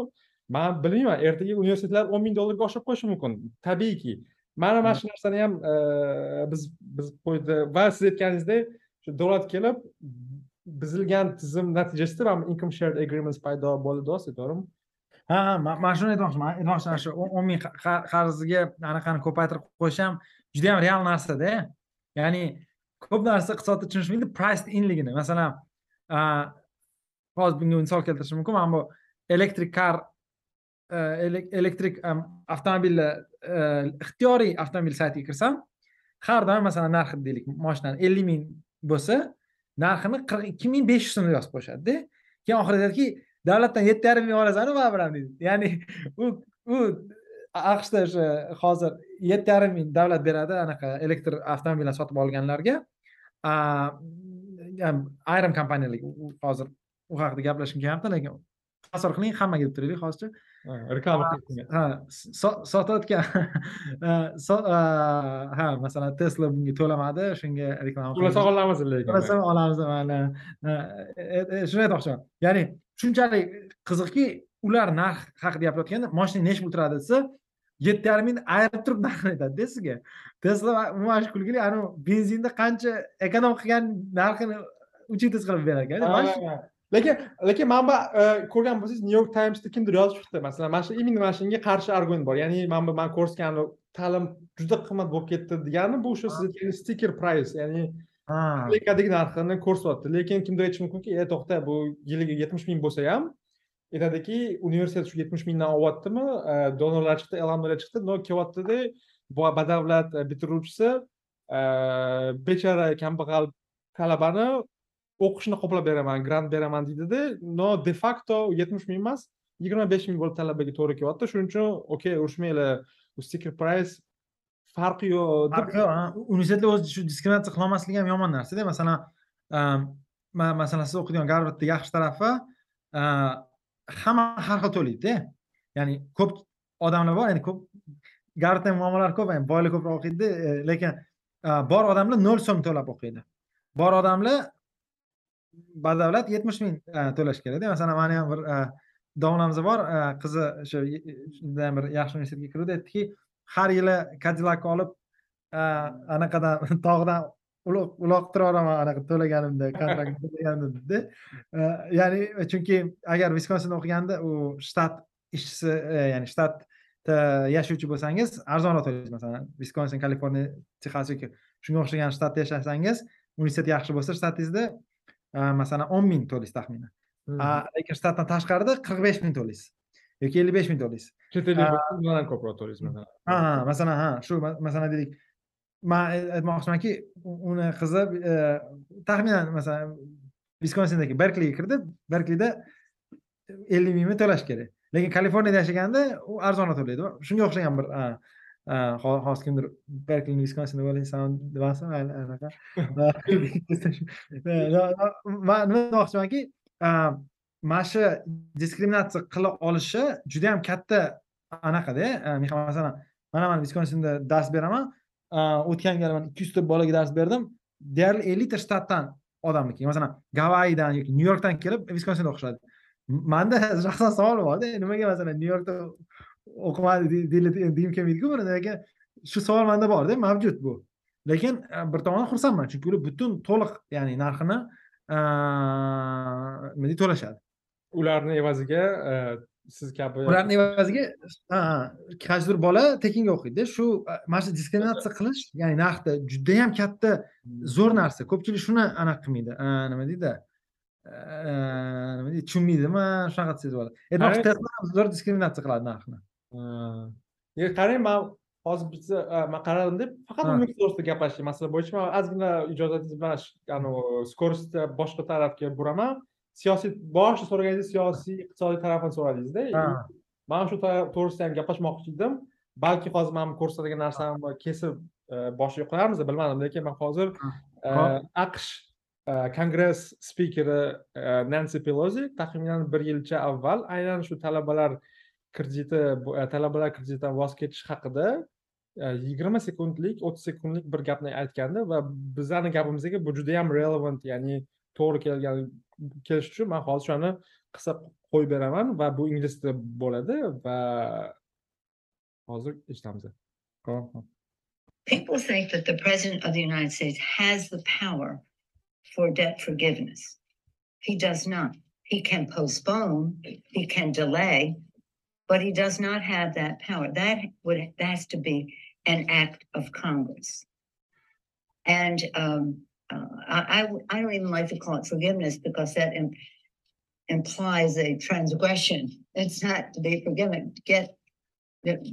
Man bilmayman ertaga universitetlar o'n ming dollarga oshirib qo'yishi mumkin. Tabiiyki. Mana mana shu narsani ham biz biz qo'ydi va siz aytganingizdek shu davlat kelib buzilgan tizim natijasida mana income shared agreements paydo bo'ldi to'g'rimi ha ha man shuni aytmoqchiman. Aytmoqchiman shu o'n ming qarzga anaqani ko'paytirib qo'yish ham juda yam real narsada ya'ni ko'p narsa iqtisodda tushunishmaydi price inligini. Masalan hozir bunga misol keltirishim mumkin mana bu elektrik kar e, elektrik avtomobillar e, ixtiyoriy avtomobil saytiga kirsam har doim masalan narxi deylik moshinani ellik ming bo'lsa narxini qirq ikki ming besh yuz so'mga yozib qo'yishadida. Keyin oxirida aytadiki davlatdan yetti yarim ming olasanu baribir ham deydi ya'ni u u aqshda o'sha hozir yetti yarim ming davlat beradi anaqa elektr avtomobillarni sotib olganlarga. Ayrim kompaniyalarga u- hozir u haqida gaplashgim kelyapti lekin tasavvur qiling hammaga deb turaylik hozircha. Reklama ha so- sotayotgan. Ha masalan tesla bunga to'lamadi shunga reklama to'lasa olamiz lekin to'lasa olamiz Ha, e- e- shuni aytmoqchiman. Ya'ni shunchalik qiziqki ular narx haqida gapirayotganda moshina nechi pul turadi desa yetti yarim mingni ayirib turib narxini aytadida sizga. Tesla umuman shu kulgili anavi benzinni qancha ekonom qilgan narxini учетать qilib berar ekan mana lekin lekin mana bu e, ko'rgan bo'lsangiz new york timesda kimdir yozib chiqdi. Masalan mana shu именно mana shunga qarshi argument bor. Ya'ni mana bu man ko'rsatgan ta'lim juda qimmat bo'lib ketdi degani bu o'sha siz aytgan sticker price ya'ni ha. Amerikadagi narxini ko'rsatyapti. Lekin kimdir aytishi mumkinki e to'xta bu yiliga yetmish ming bo'lsa ham aytadiki universitet shu yetmish mingdan olyaptimi? E, donorlar chiqdi e'lonlar chiqdi. Но kelyaptida bu badavlat e, bitiruvchisi bechora kambag'al talabani o'qishni qoplab beraman grant beraman deydida но de facto yetmish ming emas yigirma besh ming bo'lib talabaga to'g'ri kelyapti. Shuning uchun okey urushmanglar sticker price farqi yo'q deb farqi yo'q universitetlar o'zi shu diskriminatsiya qilolmasligi ham yomon narsada masalan ehm, am, masalan siz o'qiydigan garvardni yaxshi tarafi ehm, hamma har xil to'laydida ya'ni ko'p odamlar bor ya'ni ko'p garvardda ham ko'p boylar ko'proq o'qiydida e, lekin ehm, bor odamlar nol so'm to'lab o'qiydi. Bor odamlar badavlat yetmish ming e, to'lash kerakda masalan mani ham bir e, domlamiz bor e, qizi o'sha judayam bir yaxshi universitetga kiruvdi. Aytdiki har yili kadillak olib anaqadan tog'dan uloq uloqtirib yuboraman anaqa to'laganimda kontrakt to'laganimda dedi. Ya'ni chunki agar viskonsinda o'qiganda u shtat ishchisi ya'ni shtatda yashovchi bo'lsangiz arzonroq to'laysiz masalan viskonsin kaliforniya texas yoki shunga o'xshagan shtatda yashasangiz universitet yaxshi bo'lsa shtatingizda masalan o'n ming to'laysiz taxminan. Lekin shtatdan tashqarida qirq besh ming to'laysiz yoki ellik besh ming to'laysiz chet ellik undan ko'proq to'laysiz masalan ha masalan ha shu ma- masalan deylik man ay- aytmoqchimanki uni qizi e, taxminan masalan viskonsindagi berkliyga kirdi. Berklida ellik mingni to'lash kerak. Lekin kaliforniyada yashaganda u arzonroq to'laydi shunga o'xshagan bir ha, ha, ho- hozir kimdir berklini viskonsinda bo'laysan demasin mayli anaqa man nima demoqchimanki mana shu diskriminatsiya qila olishi juda yam katta anaqada e, masalan mana man viskonsinda dars beraman. A, o'tgan gali man ikki yuzta bolaga dars berdim. Deyarli ellikta shtatdan odamni kelgan masalan gavayidan yoki nyu yorkdan kelib viskonsinda o'qishadi. Manda shaxsan savol borda nimaga masalan nyu yorkda o'qimadi de- deyil- degim kelmaydiku buni lekin shu savol manda borda mavjud bu. Lekin e, bir tomondan xursandman chunki ular butun to'liq ya'ni narxini nima deydi to'lashadi. Ularni evaziga e, siz kabi ularni evaziga qaysidir bola tekinga o'qiydi. Shu mana shu diskriminatsiya qilish ya'ni narxda judayam katta zo'r narsa. Ko'pchilik shuni anaqa qilmaydi. Nima deydi? Nima deydi? Tushunmaydimi? Shunaqa sezib oladi zo'r diskriminatsiya qiladi narxni. e, qarang man hozir e, man qaradim deb faqat umid to'g'risida gaplashishga masala bo'yicha man ozgina ijozatingiz bilan anavi skоростьda boshqa tarafga buraman. Siyosiy boshida so'raganingizda siyosiy iqtisodiy tarafini so'radingizda man shu to'g'risida ham gaplashmoqchi edim. Balki hozir man ko'rsatgan narsamni kesib e, boshiga qo'yarmiz bilmadim. Lekin man hozir e, aqsh kongress spikeri e, nansi pelozi taxminan bir yilcha avval aynan shu talabalar krediti bu- e, talabalar kreditidan voz kechish haqida e, yigirma sekundlik o'ttiz sekundlik bir gapni aytgandi va bizlarni gapimizga bu juda yam relevant ya'ni to'g'ri kelgan kelish uchun man hozir shuni qisqa qo'yib beraman va bu ingliz tilida bo'ladi va hozir eshitamiz People think that the President of the United States has the power for debt forgiveness. He does not. He can postpone, he can delay, but he does not have that power. That would has to be an act of Congress. And um, uh, I, I I don't even like to call it forgiveness because that im- implies a transgression. It's not to be forgiven. Get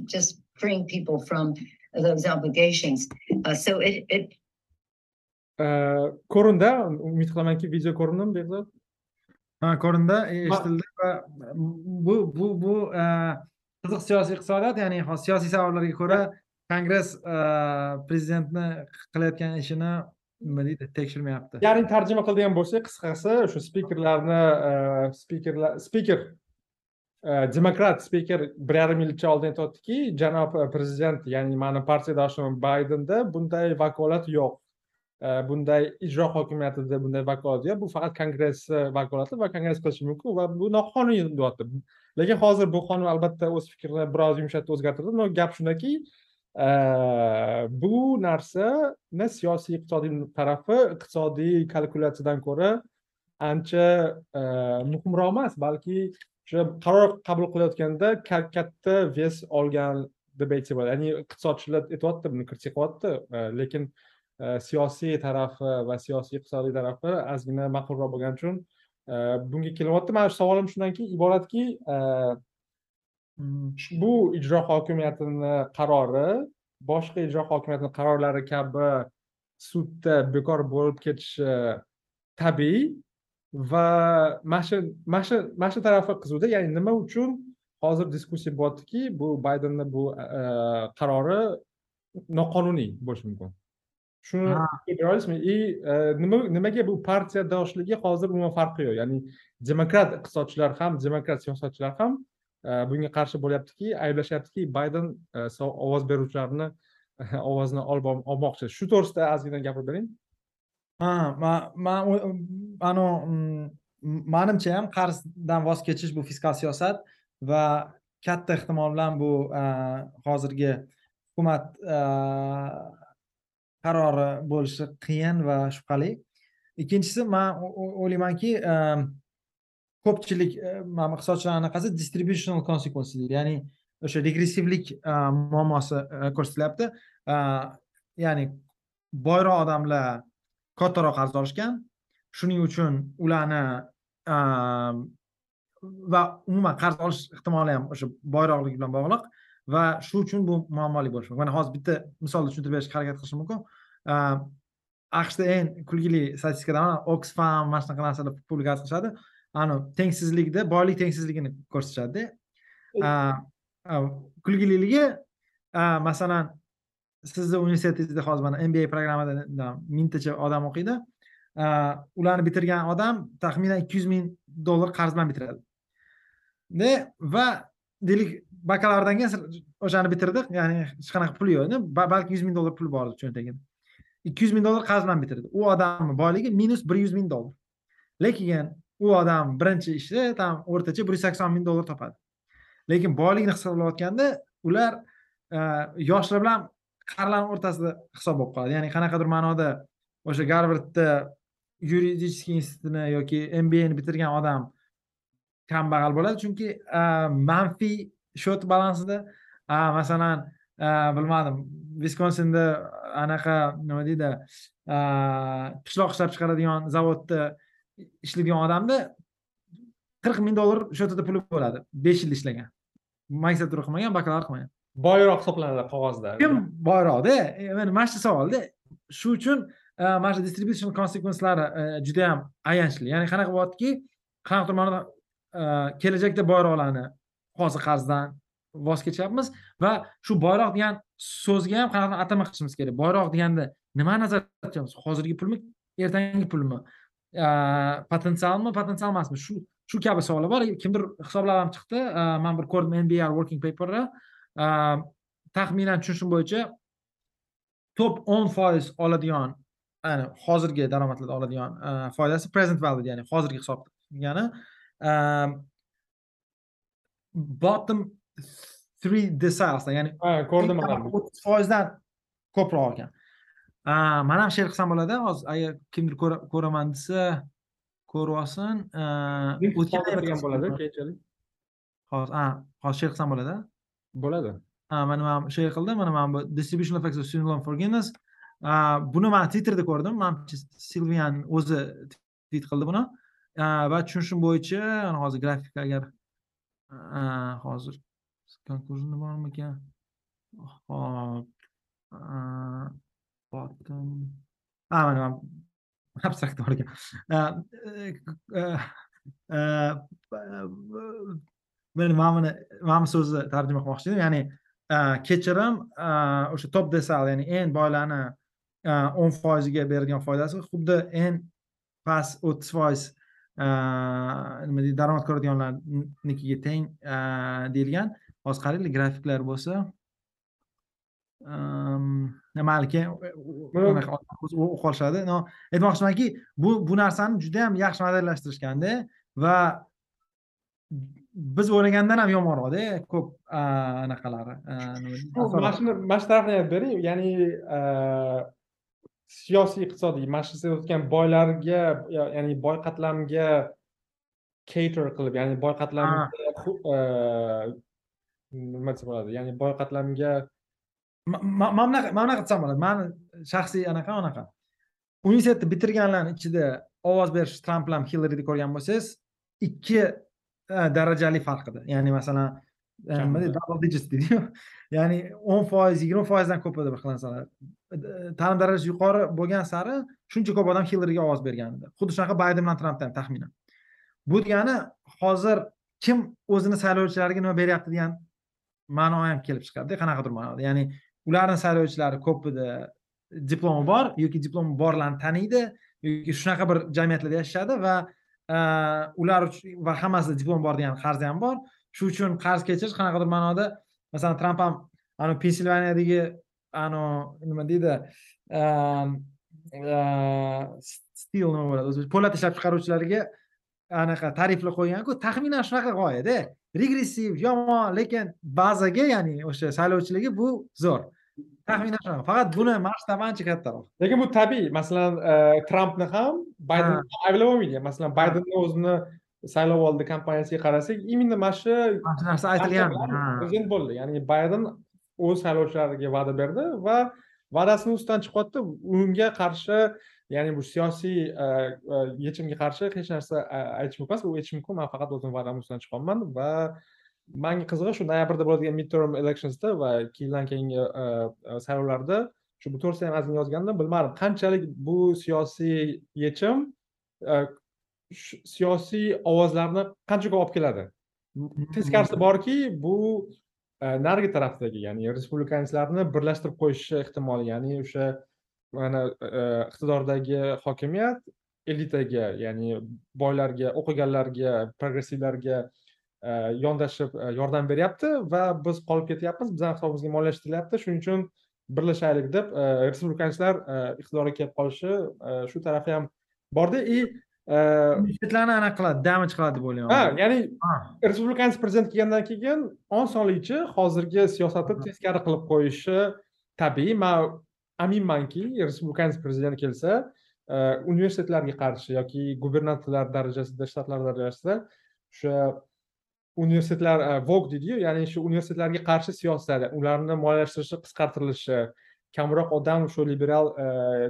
just freeing people from those obligations. Uh, so it, it, ko'rindi umid qilamanki video ko'rindimi behzod ha ko'rindi eshitildi va bu bu bu e, qiziq siyosiy iqtisodiyot ya'ni siyosiy sabablarga ko'ra kongress e, prezidentni qilayotgan ishini nima deydi tekshirmayapti. Ya'ni tarjima qiladigan bo'lsak qisqasi o'sha spikerlarni spikerlar spiker demokrat spiker bir yarim yilcha oldin aytyaptiki janob prezident ya'ni mani partiyadoshim baydenda bunday vakolat yo'q bunday ijro hokimiyatida bunday vakolat yo'q bu faqat kongress e, vakolati va kongress qilishi mumkin va bu noqonuniy deyapti lekin hozir bu qonun albatta o'z fikrini biroz yumshatdi o'zgartirdi. Но gap shundaki e, bu narsani siyosiy iqtisodiy tarafi iqtisodiy kalkulyatsiyadan ko'ra ancha e, muhimroq emas balki o'sha qaror qabul qilayotganda katta ves olgan deb aytsa bo'ladi. Ya'ni iqtisodchilar aytyapti buni kritika qilyapti lekin Э, siyosiy tarafi va siyosiy iqtisodiy tarafi ozgina ma'qulroq bo'lgani uchun e, bunga kelyapti. Shu savolim shundan keyin iboratki e, bu ijro hokimiyatini qarori boshqa ijro hokimiyatini qarorlari kabi sudda bekor bo'lib ketishi tabiiy va mana shu mana shu mana shu tarafi qiziqda ya'ni nima uchun hozir diskussiya bo'lyaptiki bu baydenni bu e, qarori noqonuniy bo'lishi mumkin? Shuni tushunira olasizmi и e, nima nimaga bu partiyadoshligi hozir umuman farqi yo'q. Ya'ni demokrat iqtisodchilar ham demokrat siyosatchilar ham e, bunga qarshi bo'lyaptiki ayblashyaptiki bayden ovoz beruvchilarni ovozini olib olmoqchi. Shu to'g'risida ozgina gapirib bering ha man anavi manimcha ham qarzdan voz kechish bu fiskal siyosat va katta ehtimol bilan bu hozirgi hukumat qarori bo'lishi qiyin va shubhali. Ikkinchisi man o'ylaymanki ehm, ko'pchilik e, mana iqtisodchilar anaqasi distributional consequences deydi. Ya'ni o'sha regressivlik e, muammosi e, ko'rsatilyapti. Ya'ni boyroq odamlar kattaroq qarz olishgan. Shuning uchun ularni ehm, va umuman qarz olish ehtimoli ham o'sha boyroqlik bilan bog'liq. Va shu uchun bu muammoli bo'lishi mumkin. Mana hozir bitta misolni tushuntirib berishga harakat qilishim mumkin. Aqshda eng kulgili statistikada oxfam mana shunaqa narsalar publikatsiya qilishadi. Ani tengsizlikda boylik tengsizligini ko'rsatishadida kulgililigi masalan sizni universitetingizda hozir mana mba programmada mingtacha odam o'qiydi. Ularni bitirgan odam taxminan ikki yuz ming dollar qarz bilan bitiradi va deylik bakalavrdan keyin o'shani bitirdik. Ya'ni hech qanaqa puli yo'q balki yuz ming dollar puli bor cho'ntagida ikki yuz ming dollar qarz bilan bitirdi. U odamni boyligi minus bir yuz ming dollar. Lekin u odam birinchi ishda там o'rtacha bir yuz sakson ming dollar topadi. Lekin boylikni hisoblayotganda ular e, yoshlar bilan qarilarni o'rtasida hisob bo'lib qoladi. Ya'ni qanaqadir ma'noda o'sha garvardda yuridicheskiy institutini yoki mbani bitirgan odam kambag'al bo'ladi. Chunki e, manfiy счет balansida. Masalan bilmadim viskonsinda anaqa nima deydi pishloq ishlab chiqaradigan zavodda ishlaydigan odamni qirq ming dollar счетida puli bo'ladi. Besh yil ishlagan. Magistratura qilmagan bakalavr qilmagan. Boyroq hisoblanadi qog'ozda. Kim? Boyroqda. E, mana shu savolda shu uchun e, mana shu distribution consequencelari e, juda yam ayanchli. Ya'ni qanaqa bo'lyaptiki qanaqadir ma'noda kelajakda boyroqlarni qozi qarzdan voz kechyapmiz. Va shu boyroq degan so'zga ham qanaqa atama qilishimiz kerak? Boyroq deganda nimani nazarda tutyapmiz hozirgi pulmi ertangi pulmi? Potensialmi potensial emasmi? Shu shu kabi savollar bor. Kimdir hisoblab ham chiqdi. Man bir ko'rdim nbr working paperda taxminan tushunishim bo'yicha top o'n foiz oladigan ya'ni hozirgi daromadlarda oladigan foydasi present value ya'ni hozirgi hisob degani. Bottom three deciles ya'ni ko'rdim o'ttiz foizdan ko'proq ekan. Man ham she'r qilsam bo'ladi hozir agar kimdir ko'raman desa ko'rib olsin o'tgan bo'ladi keyinchalik? Hozir hozir she'r qilsam bo'ladi. Bo'ladi mana man shay qildim mana mana bu distribution effects of single forgiveness buni man twitterda ko'rdim. Manimcha silvian o'zi tvit qildi buni. Va tushunishim bo'yicha hozir grafik agar hozir konkursni bormikan? Hop. Bottom a mana abstrakt bor ekan mana mana buni mana bu e, e, e, so'zni tarjima qilmoqchi edim. Ya'ni kechirim o'sha top desal ya'ni eng boylarni o'n foiziga beradigan foydasi xuddi eng past o'ttiz foiz nima deydi daromad ko'radiganlarnikiga teng deyilgan. Hozir qaranglar grafiklar bo'lsa keyin unaqa o'qib olishadi no aytmoqchimanki bu bu narsani juda yam yaxshi modellashtirishganda va biz o'ylagandan ham yomonroqda ko'p anaqalari mana shuni mana shu tarafini aytib bering. Ya'ni siyosiy iqtisodiy siz o'tgan boylarga ya'ni boy qatlamga cater qilib ya'ni boy qatlamga nima desa bo'ladi ya'ni boy qatlamga mana bunaqa mana bunaqa desam bo'ladi mani shaxsiy anaqa anaqa universitetni bitirganlarni ichida ovoz berish tramp bilan hillarida ko'rgan bo'lsangiz ikki darajali farq edi ya'ni masalan nima deydi double digits deydiyu ya'ni o'n foiz yigirma foizdan ko'p xil narsalar ta'lim darajasi yuqori bo'lgan sari shuncha ko'p odam hillariga ovoz bergan edi xuddi shunaqa bayden bilan trampda ham taxminan bu degani hozir kim o'zini saylovchilariga nima beryapti degan ma'no ham kelib chiqadida qanaqadir ma'noda. Ya'ni ularni saylovchilari ko'pida diplomi bor yoki diplomi borlarni taniydi yoki shunaqa bir jamiyatlarda yashashadi va ular va hammasida diplom bor degan qarzi ham bor shu uchun qarz kechirish qanaqadir ma'noda masalan tramp ham anavi pensilvaniyadagi anavi nima deydi stil nima bo'ladi o'zi po'lat ishlab chiqaruvchilarga anaqa tariflar qo'yganku taxminan shunaqa g'oyada regressiv yomon lekin bazaga ya'ni o'sha saylovchilarga bu zo'r. Taxminan shunaqa faqat buni masshtabi ancha kattaroq. Lekin bu tabiiy masalan trampni ham bayden ayblab bo'lmaydi masalan baydenni o'zini saylov oldi kampaniyasiga qarasak именно mana shu narsa aytilgan prezident bo'ldi. Ya'ni bayden o'z saylovchilariga va'da berdi va va'dasini ustidan chiqyapti. Unga qarshi ya'ni bu siyosiy yechimga qarshi hech narsa aytish mumkin emas. U aytish mumkin man faqat o'zimni va'damni ustidan chiqyapman va manga qizig'i shu noyabrda bo'ladigan midterm electionsda va keyindan keyingi saylovlarda shu bu to'g'risida ham yozgandim. Bilmadim qanchalik bu siyosiy yechim siyosiy ovozlarni qancha ko'p olib keladi? Teskarisi borki bu narigi tarafdagi ya'ni respublikanislarni birlashtirib qo'yishi ehtimoli ya'ni o'sha mana iqtidordagi hokimiyat elitaga ya'ni boylarga o'qiganlarga progressivlarga yondashib yordam beryapti va biz qolib ketyapmiz bizani hisobimizga moliyalashtirilyapti shuning uchun birlashaylik deb respublikanislar iqtidorga kelib qolishi shu tarafi ham borda и universitetlarni anaqa qiladi damage qiladi deb o'ylayman ha ya'ni respublikanist prezident kelgandan keyin osonlikcha hozirgi siyosatni teskari qilib qo'yishi tabiiy man aminmanki respublikanist prezident kelsa universitetlarga qarshi yoki gubernatorlar darajasida shtatlar darajasida o'sha universitetlar vog deydiyu ya'ni shu universitetlarga qarshi siyosat ularni moliyalashtirilishi qisqartirilishi kamroq odam shu liberal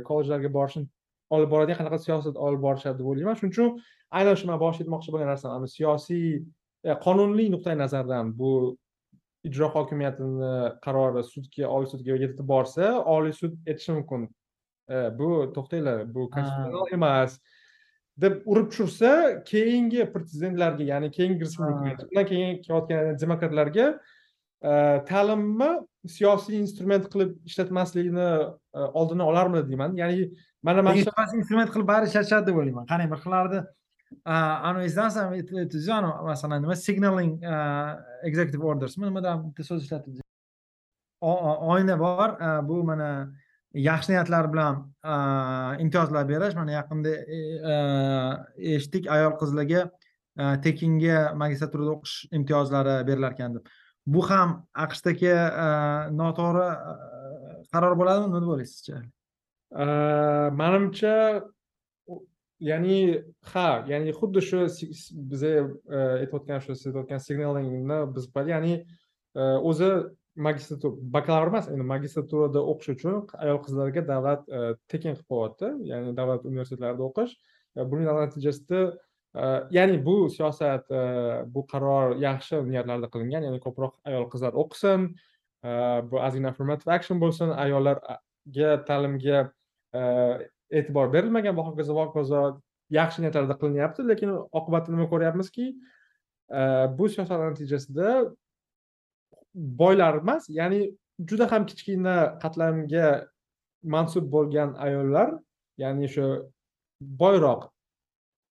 kollejlarga borishini olib boradigan qanaqa siyosat olib borishadi deb o'ylayman shuning uchun aynan shu man boshida aytmoqchi bo'lgan narsam siyosiy qonuniy nuqtai nazardan bu ijro hokimiyatini qarori sudga oliy sudga yetib borsa oliy sud aytishi mumkin. Bu to'xtanglar bu konstitutsional emas deb urib tushirsa keyingi prezidentlarga ya'ni keyingi undan keyin kelayotgan demokratlarga Э, ta'limni siyosiy instrument qilib ishlatmaslikni e, oldini olarmidi deyman. Ya'ni mana mana shu instrument qilib bari ishlatishadi deb o'ylayman. Qani bir xillarni anavi eslansam e, e, masalan nima signaling executive ordersmi nimadan bitta so'z ishlatibdi oyna bor. Bu mana yaxshi niyatlar bilan imtiyozlar berish. Mana yaqinda eshitdik ayol qizlarga tekinga magistraturada o'qish imtiyozlari berilar ekan deb. Bu ham aqshdagi e, noto'g'ri e, qaror bo'ladimi? Nima deb o'ylaysizcha e, manimcha ya'ni ha ya'ni xuddi shu biza aytayotgan shu siz aytayotgan signalingni biz ya'ni o'zi magistratura bakalavr emas endi magistraturada o'qish uchun ayol qizlarga davlat tekin qilib qo'yyapti ya'ni davlat universitetlarida o'qish. Buning natijasida ya'ni bu siyosat bu qaror yaxshi niyatlarda qilingan ya'ni ko'proq ayol qizlar o'qisin bu ozgina affirmative action bo'lsin ayollarga ta'limga e'tibor berilmagan va hokazo va hokazo yaxshi niyatlarda qilinyapti lekin oqibatda nima ko'ryapmizki bu siyosatlar natijasida boylar emas ya'ni juda ham kichkina qatlamga mansub bo'lgan ayollar ya'ni o'sha boyroq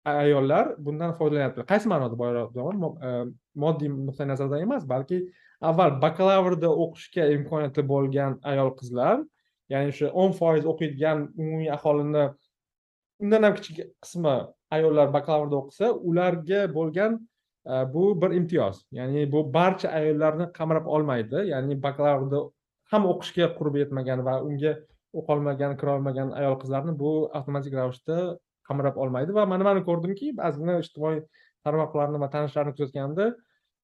ayollar bundan foydalanyapti. Qaysi ma'noda boyroq e, moddiy nuqtai nazardan emas balki avval bakalavrda o'qishga imkoniyati bo'lgan ayol qizlar ya'ni o'sha o'n foiz o'qiydigan umumiy aholini undan ham kichik qismi ayollar bakalavrda o'qisa ularga bo'lgan e, bu bir imtiyoz. Ya'ni bu barcha ayollarni qamrab olmaydi. Ya'ni bakalavrda ham o'qishga qurbi yetmagan va unga o'qolmagan kirolmagan ayol qizlarni bu avtomatik ravishda qamrab olmaydi va mana nimani ko'rdimki ba'zigina ijtimoiy tarmoqlarni va tanishlarni kuzatganimda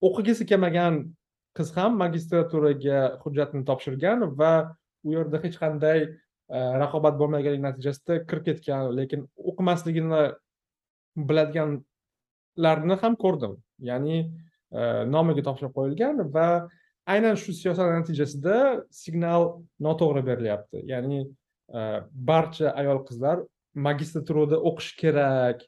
o'qigisi kelmagan qiz ham magistraturaga hujjatini topshirgan va u yerda hech qanday e, raqobat bo'lmaganligi natijasida kirib ketgan lekin o'qimasligini biladiganlarni ham ko'rdim. Ya'ni e, nomiga topshirib qo'yilgan va aynan shu siyosat natijasida signal noto'g'ri berilyapti. Ya'ni e, barcha ayol qizlar magistraturada o'qish kerak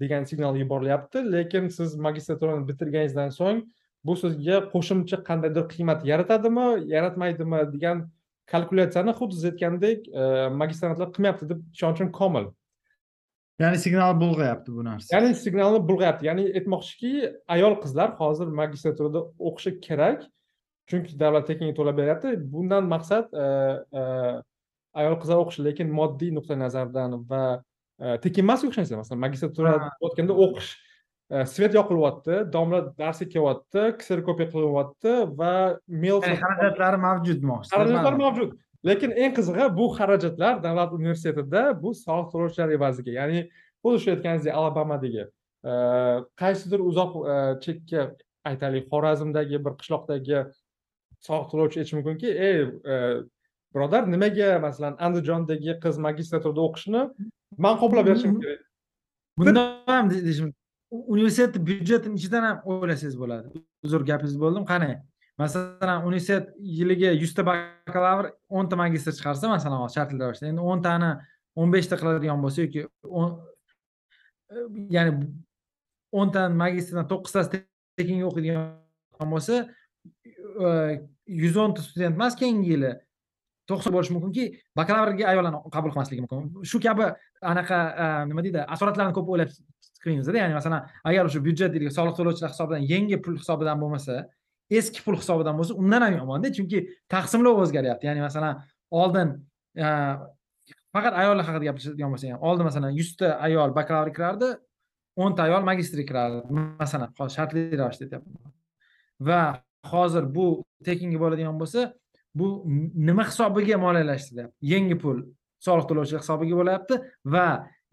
degan signal yuborilyapti. Lekin siz magistraturani bitirganingizdan so'ng bu sizga qo'shimcha qandaydir qiymat yaratadimi yaratmaydimi degan kalkulyatsiyani xuddi siz aytgandek e, magistrantlar qilmayapti deb ishonchim komil. Ya'ni signal bulg'ayapti bu narsa. Ya'ni signalni bulg'ayapti. Ya'ni aytmoqchiki ayol qizlar hozir magistraturada o'qishi kerak. Chunki davlat tekinga to'lab beryapti. Bundan maqsad e, e, ayol qizlar o'qishi lekin moddiy nuqtai nazardan va e, tekin emas o'qishingizda masalan magistratura o'tganda o'qish. E, svet yoqilyapti domla darsga kelyapti kserokopiya qilinyapti va mail xarajatlari mavjud xarajatlar mavjud. Lekin eng qizig'i bu xarajatlar davlat universitetida bu soliq to'lovchilar evaziga. Ya'ni xuddi shu aytganingizdek alabamadagi e, qaysidir uzoq chekka aytaylik xorazmdagi bir qishloqdagi soliq to'lovchi aytishi mumkinki ey birodar nimaga masalan andijondagi qiz magistraturada o'qishini man qoplab berishim Mhm. kerak bunda ham de- deyishim universitet byudjetini ichidan ham o'ylasangiz bo'ladi. Uzr gapingizni bo'ldim. Qani masalan universitet yiliga yuzta bakalavr o'nta magistr chiqarsa masalan hozir shartli ravishda endi o'ntani o'n beshta qiladigan bo'lsa yoki ya'ni o'ntani magistrdan to'qqiztasi tekinga o'qiydigan bo'lsa yuz o'nta student emas keyingi yili to'qson bo'lishi mumkinki bakalavrga ayollarni qabul qilmasligi mumkin. Shu kabi anaqa e, nima deydi asoratlarni ko'p o'ylab chiqmaymizda ya'ni masalan agar o'sha byudjet deylik soliq to'lovchilar hisobidan yangi pul hisobidan bo'lmasa eski pul hisobidan bo'lsa undan ham yomonda chunki taqsimlov o'zgaryapti. Ya'ni masalan oldin e, faqat ayollar haqida gapirishadigan bo'lsak ham oldin masalan yuzta ayol bakalavr kirardi o'nta ayol magistr kirardi masalan hozir shartli ravishda aytyapman. Va hozir bu tekinga bo'ladigan bo'lsa bu nima hisobiga moliyalashtiryapti yangi pul soliq to'lovchilar hisobiga bo'lyapti va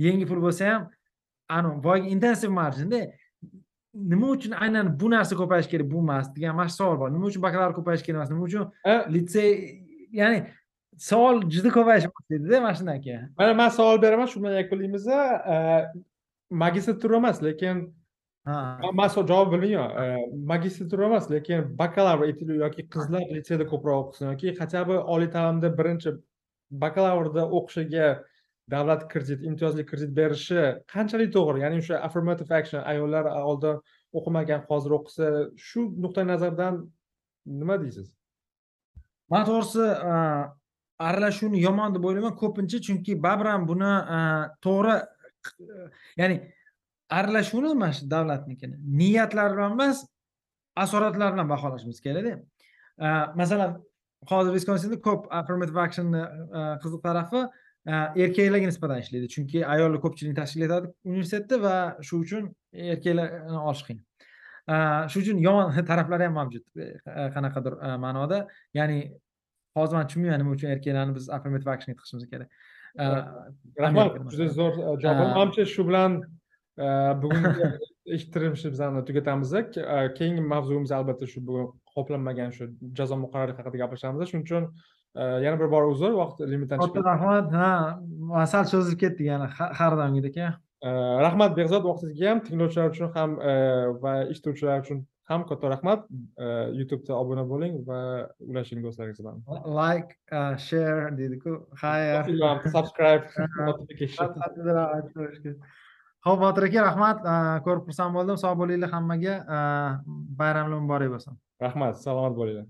yangi pul bo'lsa ham anavi boyagi intensiv marjinda nima uchun aynan bu narsa ko'payishi kerak bu emas degan mana shu savol bor. Nima uchun bakalavr ko'payishi kerak emas nima uchun litsey ya'ni savol juda ko'payishi boshlaydi mana shundan keyin mana man savol beraman shu bilan yakunlaymiz magistratura emas lekin ha. Man- javob bilmayman magistratura emas lekin bakalavr yoki qizlar litseyda ko'proq o'qisin yoki хотя бы oliy ta'limda birinchi bakalavrda o'qishiga davlat kredit imtiyozli kredit berishi qanchalik to'g'ri? Ya'ni o'sha affirmative action ayollar oldin o'qimagan hozir o'qisa shu nuqtai nazardan nima deysiz? Man to'g'risi a, aralashuvni yomon deb o'ylayman ko'pincha chunki baribir ham buni a, to'g'ri ya'ni aralashuvni mana shu davlatnikini niyatlar bilan emas asoratlar bilan baholashimiz kerakda. Masalan hozir viskonsinda ko'p affirmative actionni a, qiziq tarafi a, erkaklarga nisbatan ishlaydi. Chunki ayollar ko'pchilikni tashkil etadi universitetda va shu uchun erkaklarni olish qiyin. Shu uchun yomon taraflari ham mavjud e, qanaqadir ma'noda. Ya'ni hozir man tushunmayman nima uchun erkaklarni biz affirmative actionga tiqishimiz kerak. Rahmat juda zo'r e, javob. Ha. manimcha shu bilan e, bugungi eshittirishimizni tugatamiz keyingi mavzuimiz albatta shu bugun qoplanmagan shu jazo muqarrarligi haqida gaplashamiz shuning uchun yana bir bor uzr vaqt limitdan chiqib katta rahmat ha sal cho'zilib ketdik yana ha- har doimgidek rahmat behzod vaqtingizga ham tinglovchilar uchun ham va eshituvchilar uchun ham katta rahmat youtubeda obuna bo'ling va ulashing do'stlaringiz bilan like share deydiku Ilon, subscribe. Notification ho'p botir aka rahmat. Ko'rib xursand bo'ldim. Sog' bo'linglar hammaga. Bayramlar muborak bo'lsin. Rahmat salomat bo'linglar.